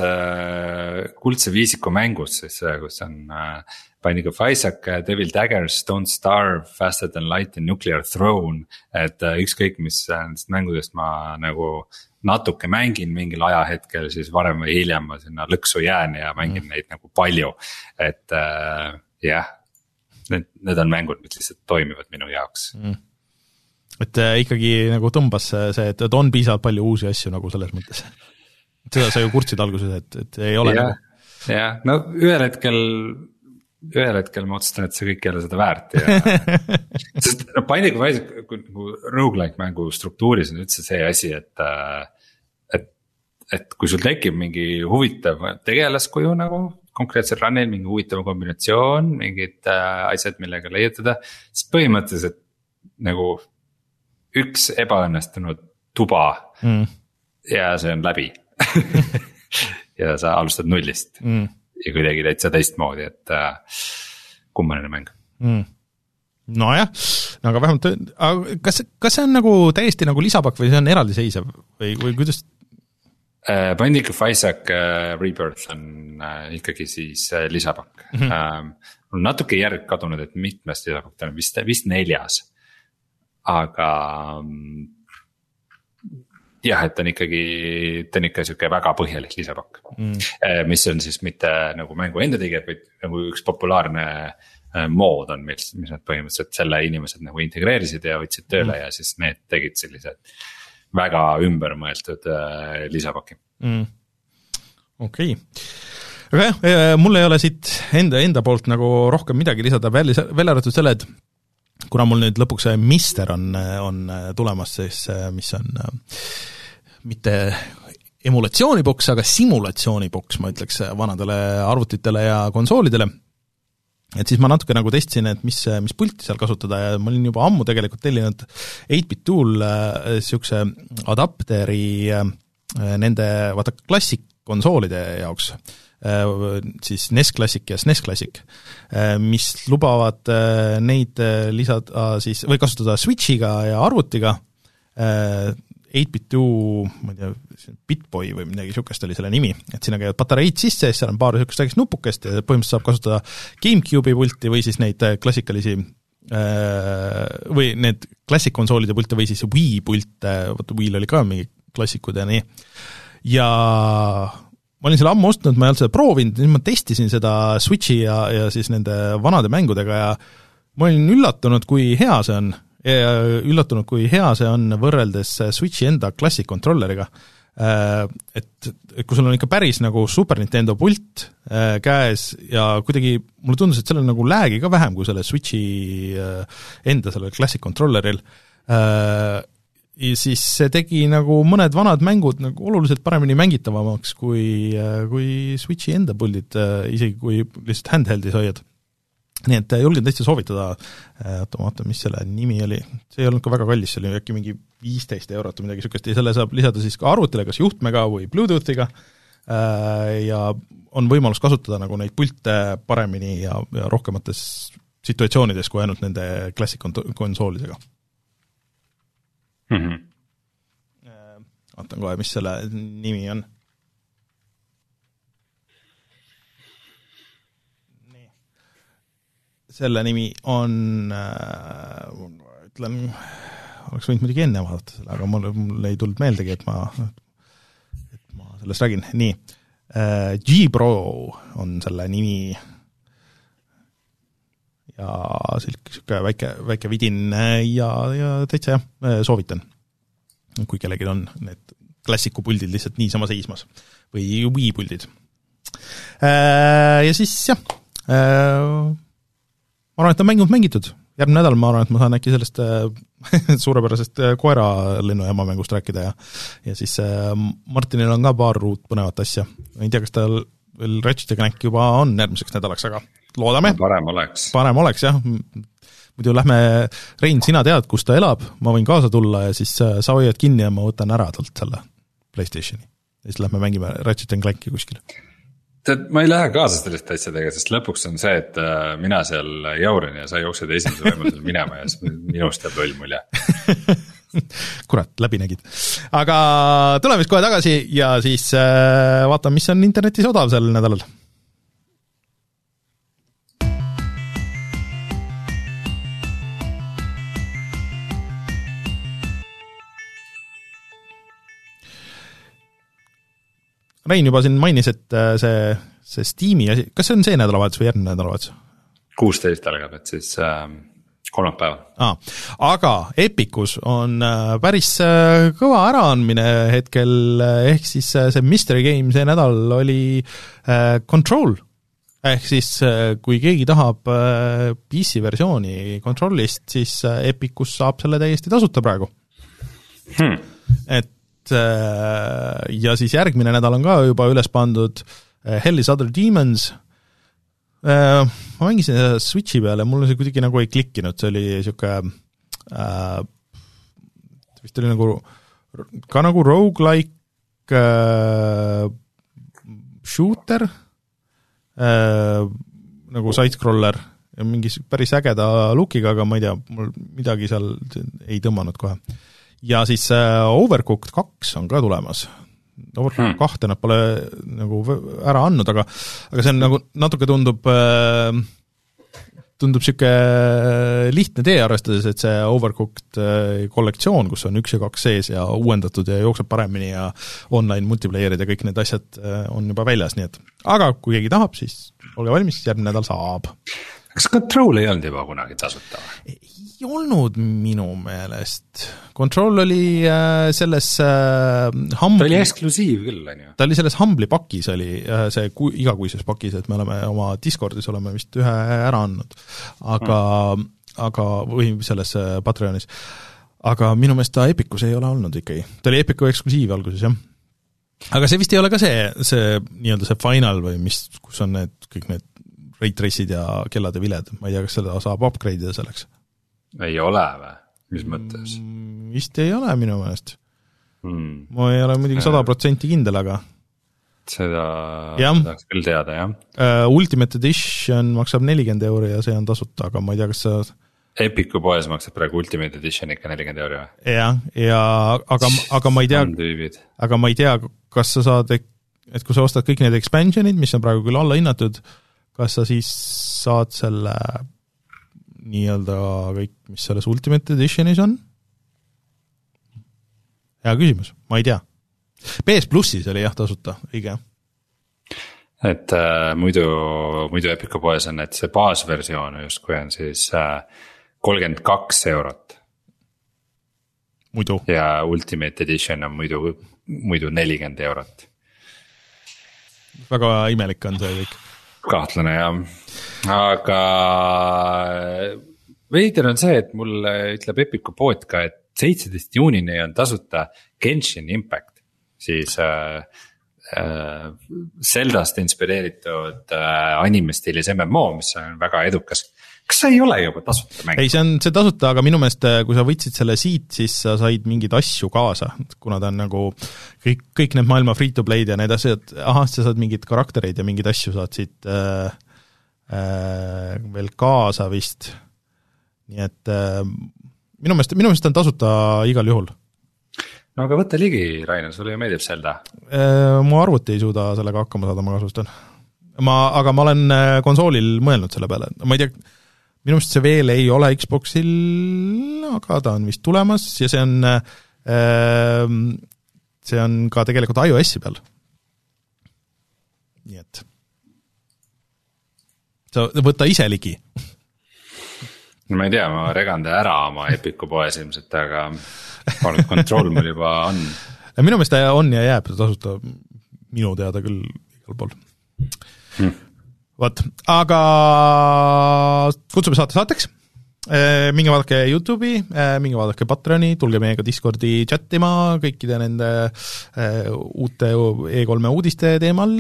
kuldse viisiku mängust siis, kus on äh, Binding of Isaac, äh, Devil Daggers, Don't Starve, Faster than light ja Nuclear Throne. et äh, ükskõik, mis nendest mängudest ma nagu natuke mängin mingil ajahetkel, siis varem või hiljem ma sinna lõksu jään ja mängin mm. neid nagu palju. et äh, jah, need, need on mängud, mis lihtsalt toimivad minu jaoks mm. et äh, ikkagi nagu tõmbas see, et, et on piisavalt palju uusi asju nagu selles mõttes. seda sa ju kurtsid alguses, et, et ei ole ja, nagu. jah, no ühel hetkel ühel hetkel ma otsustan, et see kõik ei ole seda väärt ja sest noh, Binding of Isaac nagu rogu-like mängu struktuuris on üldse see asi, et. Äh, et, et kui sul tekib mingi huvitav tegelaskuju nagu konkreetsel run'il mingi huvitav kombinatsioon, mingid äh, asjad, millega leiutada, siis põhimõtteliselt nagu üks ebaõnnestunud tuba mm. ja see on läbi ja sa alustad nullist mm ja kuidagi täitsa teistmoodi, et äh, kummaline mäng mm nojah, aga vähemalt, aga kas, kas see on nagu täiesti nagu lisapakk või see on eraldiseisev või, või kuidas uh,? Binding of Isaac uh, Rebirth on uh, ikkagi siis lisapakk mm. -hmm. Mul on natuke järg kadunud, et mitmest lisapakk ta on vist, vist neljas. aga um, jah, et on ikkagi, ta on ikka sihuke väga põhjalik lisapakk mm.. Eh, mis on siis mitte nagu mängu enda tegijad, vaid nagu üks populaarne eh, mood on, mis, mis nad põhimõtteliselt selle inimesed nagu integreerisid ja võtsid tööle mm. ja siis need tegid sellised. väga ümbermõeldud äh, lisapaki mm.. okei okay aga jah, mul ei ole siit enda, enda poolt nagu rohkem midagi lisada, välja, välja arvatud selle, et kuna mul nüüd lõpuks see Mister on, on tulemas, siis mis on mitte emulatsiooniboks, aga simulatsiooniboks, ma ütleks, vanadele arvutitele ja konsoolidele, et siis ma natuke nagu testisin, et mis, mis pulti seal kasutada ja ma olin juba ammu tegelikult tellinud 8-bit tool niisuguse äh, adapteri äh, nende vaata klassik konsoolide jaoks, siis NES Classic ja SNES Classic, mis lubavad neid lisada siis, või kasutada Switchiga ja arvutiga, 8-bit2, ma ei tea, Bitboy või midagi niisugust oli selle nimi, et sinna käivad patareid sisse ja siis seal on paar niisugust väikest nupukest ja põhimõtteliselt saab kasutada GameCube'i pulti või siis neid klassikalisi või need klassik-konsoolide pilte või siis Wii pilte, vot Wii'l oli ka mingi klassikud ja nii, ja ma olin selle ammu ostnud, ma ei olnud seda proovinud, nüüd ma testisin seda Switchi ja, ja siis nende vanade mängudega ja ma olin üllatunud, kui hea see on. Üllatunud, kui hea see on võrreldes Switchi enda Classic controller'iga. Äh, et, et kui sul on ikka päris nagu Super Nintendo pult äh, käes ja kuidagi mulle tundus, et sellel on nagu lag'i ka vähem kui sellel Switchi äh, enda sellel Classic controller'il ja siis see tegi nagu mõned vanad mängud nagu oluliselt paremini mängitavamaks kui, kui Switchi enda puldid, isegi kui lihtsalt handheld'is hoiad. Nii et julgen täitsa soovitada, oota ma vaatan, mis selle nimi oli, see ei olnud ka väga kallis, see oli äkki mingi viisteist eurot või midagi niisugust ja selle saab lisada siis ka arvutile, kas juhtmega või Bluetoothiga, ja on võimalus kasutada nagu neid pilte paremini ja, ja rohkemates situatsioonides kui ainult nende Classic konsoolidega mm. -hmm. vaatan kohe, mis selle nimi on. Selle nimi on äh,, ütlen, oleks võinud muidugi enne vaadata selle, aga mul, mul ei tulnud meeldegi, et ma, et ma sellest räägin, nii äh,. G-Pro on selle nimi ja niisugune väike, väike vidin ja, ja täitsa jah, soovitan. kui kellelgi on need klassikupuldid lihtsalt niisama seismas või Wii puldid. Äh, ja siis jah, äh, ma arvan, et on mängud mängitud, järgmine nädal ma arvan, et ma saan äkki sellest äh, suurepärasest koera lennujaama mängust rääkida ja ja siis Martinil on ka paar uut põnevat asja, ei tea, kas tal veel Ratchet ja Clank juba on järgmiseks nädalaks, aga loodame. parem oleks. parem oleks jah, muidu lähme, Rein, sina tead, kus ta elab, ma võin kaasa tulla ja siis äh, sa hoiad kinni ja ma võtan ära talt selle PlayStationi. ja siis lähme mängime Ratchet and Clanki kuskil. Tead, ma ei lähe kaasa selliste asjadega, sest lõpuks on see, et äh, mina seal jaurin ja sa jooksed esimesel võimalusel minema ja siis minust jääb loll mulje kurat, läbi nägid. aga tuleme siis kohe tagasi ja siis äh, vaatame, mis on internetis odav sel nädalal Rein juba siin mainis, et äh, see, see Steam'i asi, kas see on see nädalavahetus või järgmine nädalavahetus? kuusteist algab, et siis äh, kolmapäeval ah,. aga Epicus on äh, päris äh, kõva äraandmine hetkel, ehk siis see Mystery Game see nädal oli äh, Control. ehk siis kui keegi tahab äh, PC versiooni Controlist, siis Epicus saab selle täiesti tasuta praegu hmm.. et Äh, ja siis järgmine nädal on ka juba üles pandud äh, Hell is other demons, äh, ma mängisin seda Switchi peale, mulle see kuidagi nagu ei klikkinud, see oli niisugune äh, vist oli nagu ka nagu rogu-like äh, shooter äh,, nagu side-scroller ja mingi päris ägeda look'iga, aga ma ei tea, mul midagi seal ei tõmmanud kohe ja siis äh, Overcooked kaks on ka tulemas. Overcooked hmm. kahte nad pole nagu ära andnud, aga aga see on nagu, natuke tundub äh, tundub niisugune lihtne tee, arvestades, et see Overcooked äh, kollektsioon, kus on üks ja kaks sees ja uuendatud ja jookseb paremini ja online multiplayer'id ja kõik need asjad äh, on juba väljas, nii et aga kui keegi tahab, siis olge valmis, järgmine nädal saab. Kas Control ei olnud juba kunagi tasuta või? ei olnud minu meelest. Control oli äh, selles äh, Humble'i ta oli eksklusiiv küll, on ju? ta oli selles Humble'i pakis, oli äh, see ku-, igakuises pakis, et me oleme oma Discordis oleme vist ühe ära andnud. aga mm., aga, või selles äh, Patreonis. aga minu meelest ta Epicus ei ole olnud ikkagi, ta oli Epicu eksklusiiv alguses, jah. aga see vist ei ole ka see, see nii-öelda see final või mis, kus on need, kõik need ray trace'id ja kellad ja viled, ma ei tea, kas seda saab upgrade ida selleks. Ei ole või, mis mõttes? vist ei ole minu meelest. Hmm.. ma ei ole muidugi sada protsenti kindel, aga seda tahaks küll teada, jah. Uh, Ultimate Edition maksab nelikümmend euri ja see on tasuta, aga ma ei tea, kas sa Epicu poes maksab praegu Ultimate Edition ikka nelikümmend euri või? jah, ja aga, aga ma ei tea, aga ma ei tea, kas sa saad, et kui sa ostad kõik need expansion'id, mis on praegu küll allahinnatud, kas sa siis saad selle nii-öelda kõik, mis selles Ultimate Editionis on? hea küsimus, ma ei tea. PS plussis oli jah tasuta, õige. et äh, muidu, muidu Epicu poes on, et see baasversioon justkui on siis kolmkümmend äh, kaks eurot. ja Ultimate Edition on muidu, muidu nelikümmend eurot. väga imelik on see kõik. Kahtlane jah, aga veider on see, et mulle ütleb Epicu pood ka, et seitseteist juunini on tasuta Genshin Impact, siis äh, äh, Zeldast inspireeritud äh, anime stiilis MMO, mis on väga edukas. Kas see ei ole juba tasuta mäng? ei, see on, see tasuta, aga minu meelest, äh, kui sa võtsid selle siit, siis sa said mingeid asju kaasa, kuna ta on nagu kõik, kõik need maailma free-to-play'd ja need asjad, ahah, sa saad mingeid karaktereid ja mingeid asju saad siit äh, äh, veel kaasa vist. nii et äh, minu meelest, minu meelest on tasuta igal juhul. no aga võta ligi, Rainer, sulle ju meeldib Zelda. Äh, mu arvuti ei suuda sellega hakkama saada, ma kahtlustan. ma, aga ma olen äh, konsoolil mõelnud selle peale, ma ei tea, minu meelest see veel ei ole Xboxil, aga ta on vist tulemas ja see on, äh, see on ka tegelikult iOS-i peal. nii et sa võta ise ligi no ma ei tea, ma regan ta ära oma Epicu poes ilmselt, aga et kontroll mul juba on. minu meelest ta on ja jääb tasuta minu teada küll igal pool hmm.. Vot, aga kutsume saate saateks. Äh, minge vaadake Youtube'i, äh, minge vaadake Patreoni, tulge meiega Discordi chat ima kõikide nende äh, uute E3-e uudiste teemal.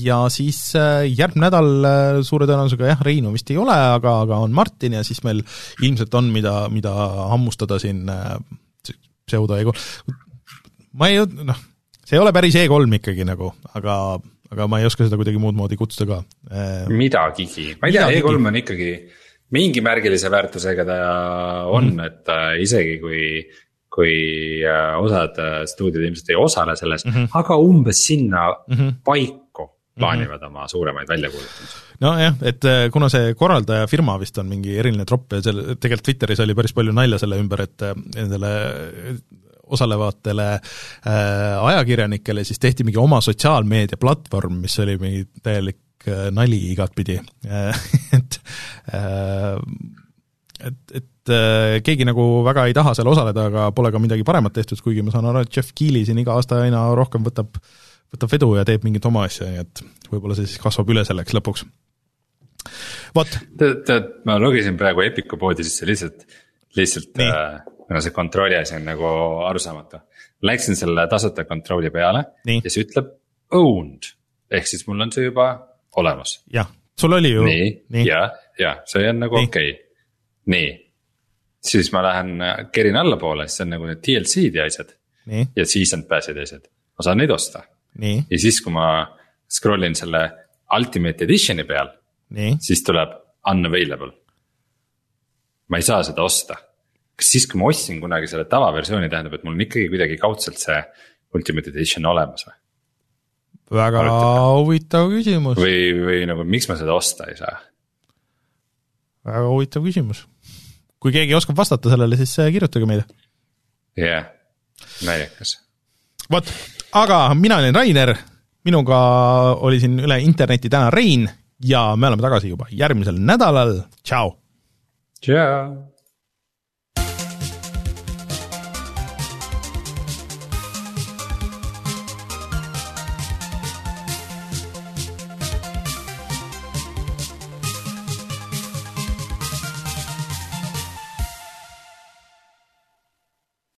Ja siis järgmine nädal suure tõenäosusega jah, Reinu vist ei ole, aga, aga on Martin ja siis meil ilmselt on, mida, mida hammustada siin pseudo E3, ma ei, noh, see ei ole päris E3 ikkagi nagu, aga aga ma ei oska seda kuidagi muud moodi kutsuda ka. midagigi, ma ei tea, E3 on ikkagi mingi märgilise väärtusega ta on mm, -hmm. et äh, isegi kui, kui äh, osad äh, stuudiod ilmselt ei osale selles mm, -hmm. aga umbes sinna mm -hmm. paiku plaanivad mm -hmm. oma suuremaid väljakuulutamisi. nojah, et kuna see korraldaja firma vist on mingi eriline tropp ja seal tegelikult Twitteris oli päris palju nalja selle ümber, et nendele osalevatele äh, ajakirjanikele siis tehti mingi oma sotsiaalmeedia platvorm, mis oli mingi täielik Äh, nali igatpidi et äh, et, et äh, keegi nagu väga ei taha seal osaleda, aga pole ka midagi paremat tehtud, kuigi ma saan aru, et Jeff Keely siin iga aasta aina rohkem võtab, võtab vedu ja teeb mingit oma asja, nii et võib-olla see siis kasvab üle selleks lõpuks. vot. tead, tead, ma logisin praegu Epiku poodi sisse lihtsalt, lihtsalt äh, kuna see kontrolli asi on nagu arusaamatu. Läksin selle tasuta kontrolli peale Nii. ja see ütleb owned ehk siis mul on see juba olemas. jah, sul oli ju. nii, nii., ja, ja see on nagu okei okay., nii. siis ma lähen äh, kerin allapoole, siis on nagu need DLC-d ja asjad. ja season pass'id ja asjad, ma saan neid osta. ja siis, kui ma scroll in selle ultimate edition'i peal, siis tuleb unavailable. ma ei saa seda osta kas siis, kui ma ostsin kunagi selle tavaversiooni, tähendab, et mul on ikkagi kuidagi kaudselt see ultimate edition olemas või? väga huvitav küsimus. või, või nagu miks ma seda osta ei saa? väga huvitav küsimus. kui keegi oskab vastata sellele, siis äh, kirjutage meile. jah yeah., naljakas. vot, aga mina olin Rainer, minuga oli siin üle interneti täna Rein ja me oleme tagasi juba järgmisel nädalal, tšau! tšau!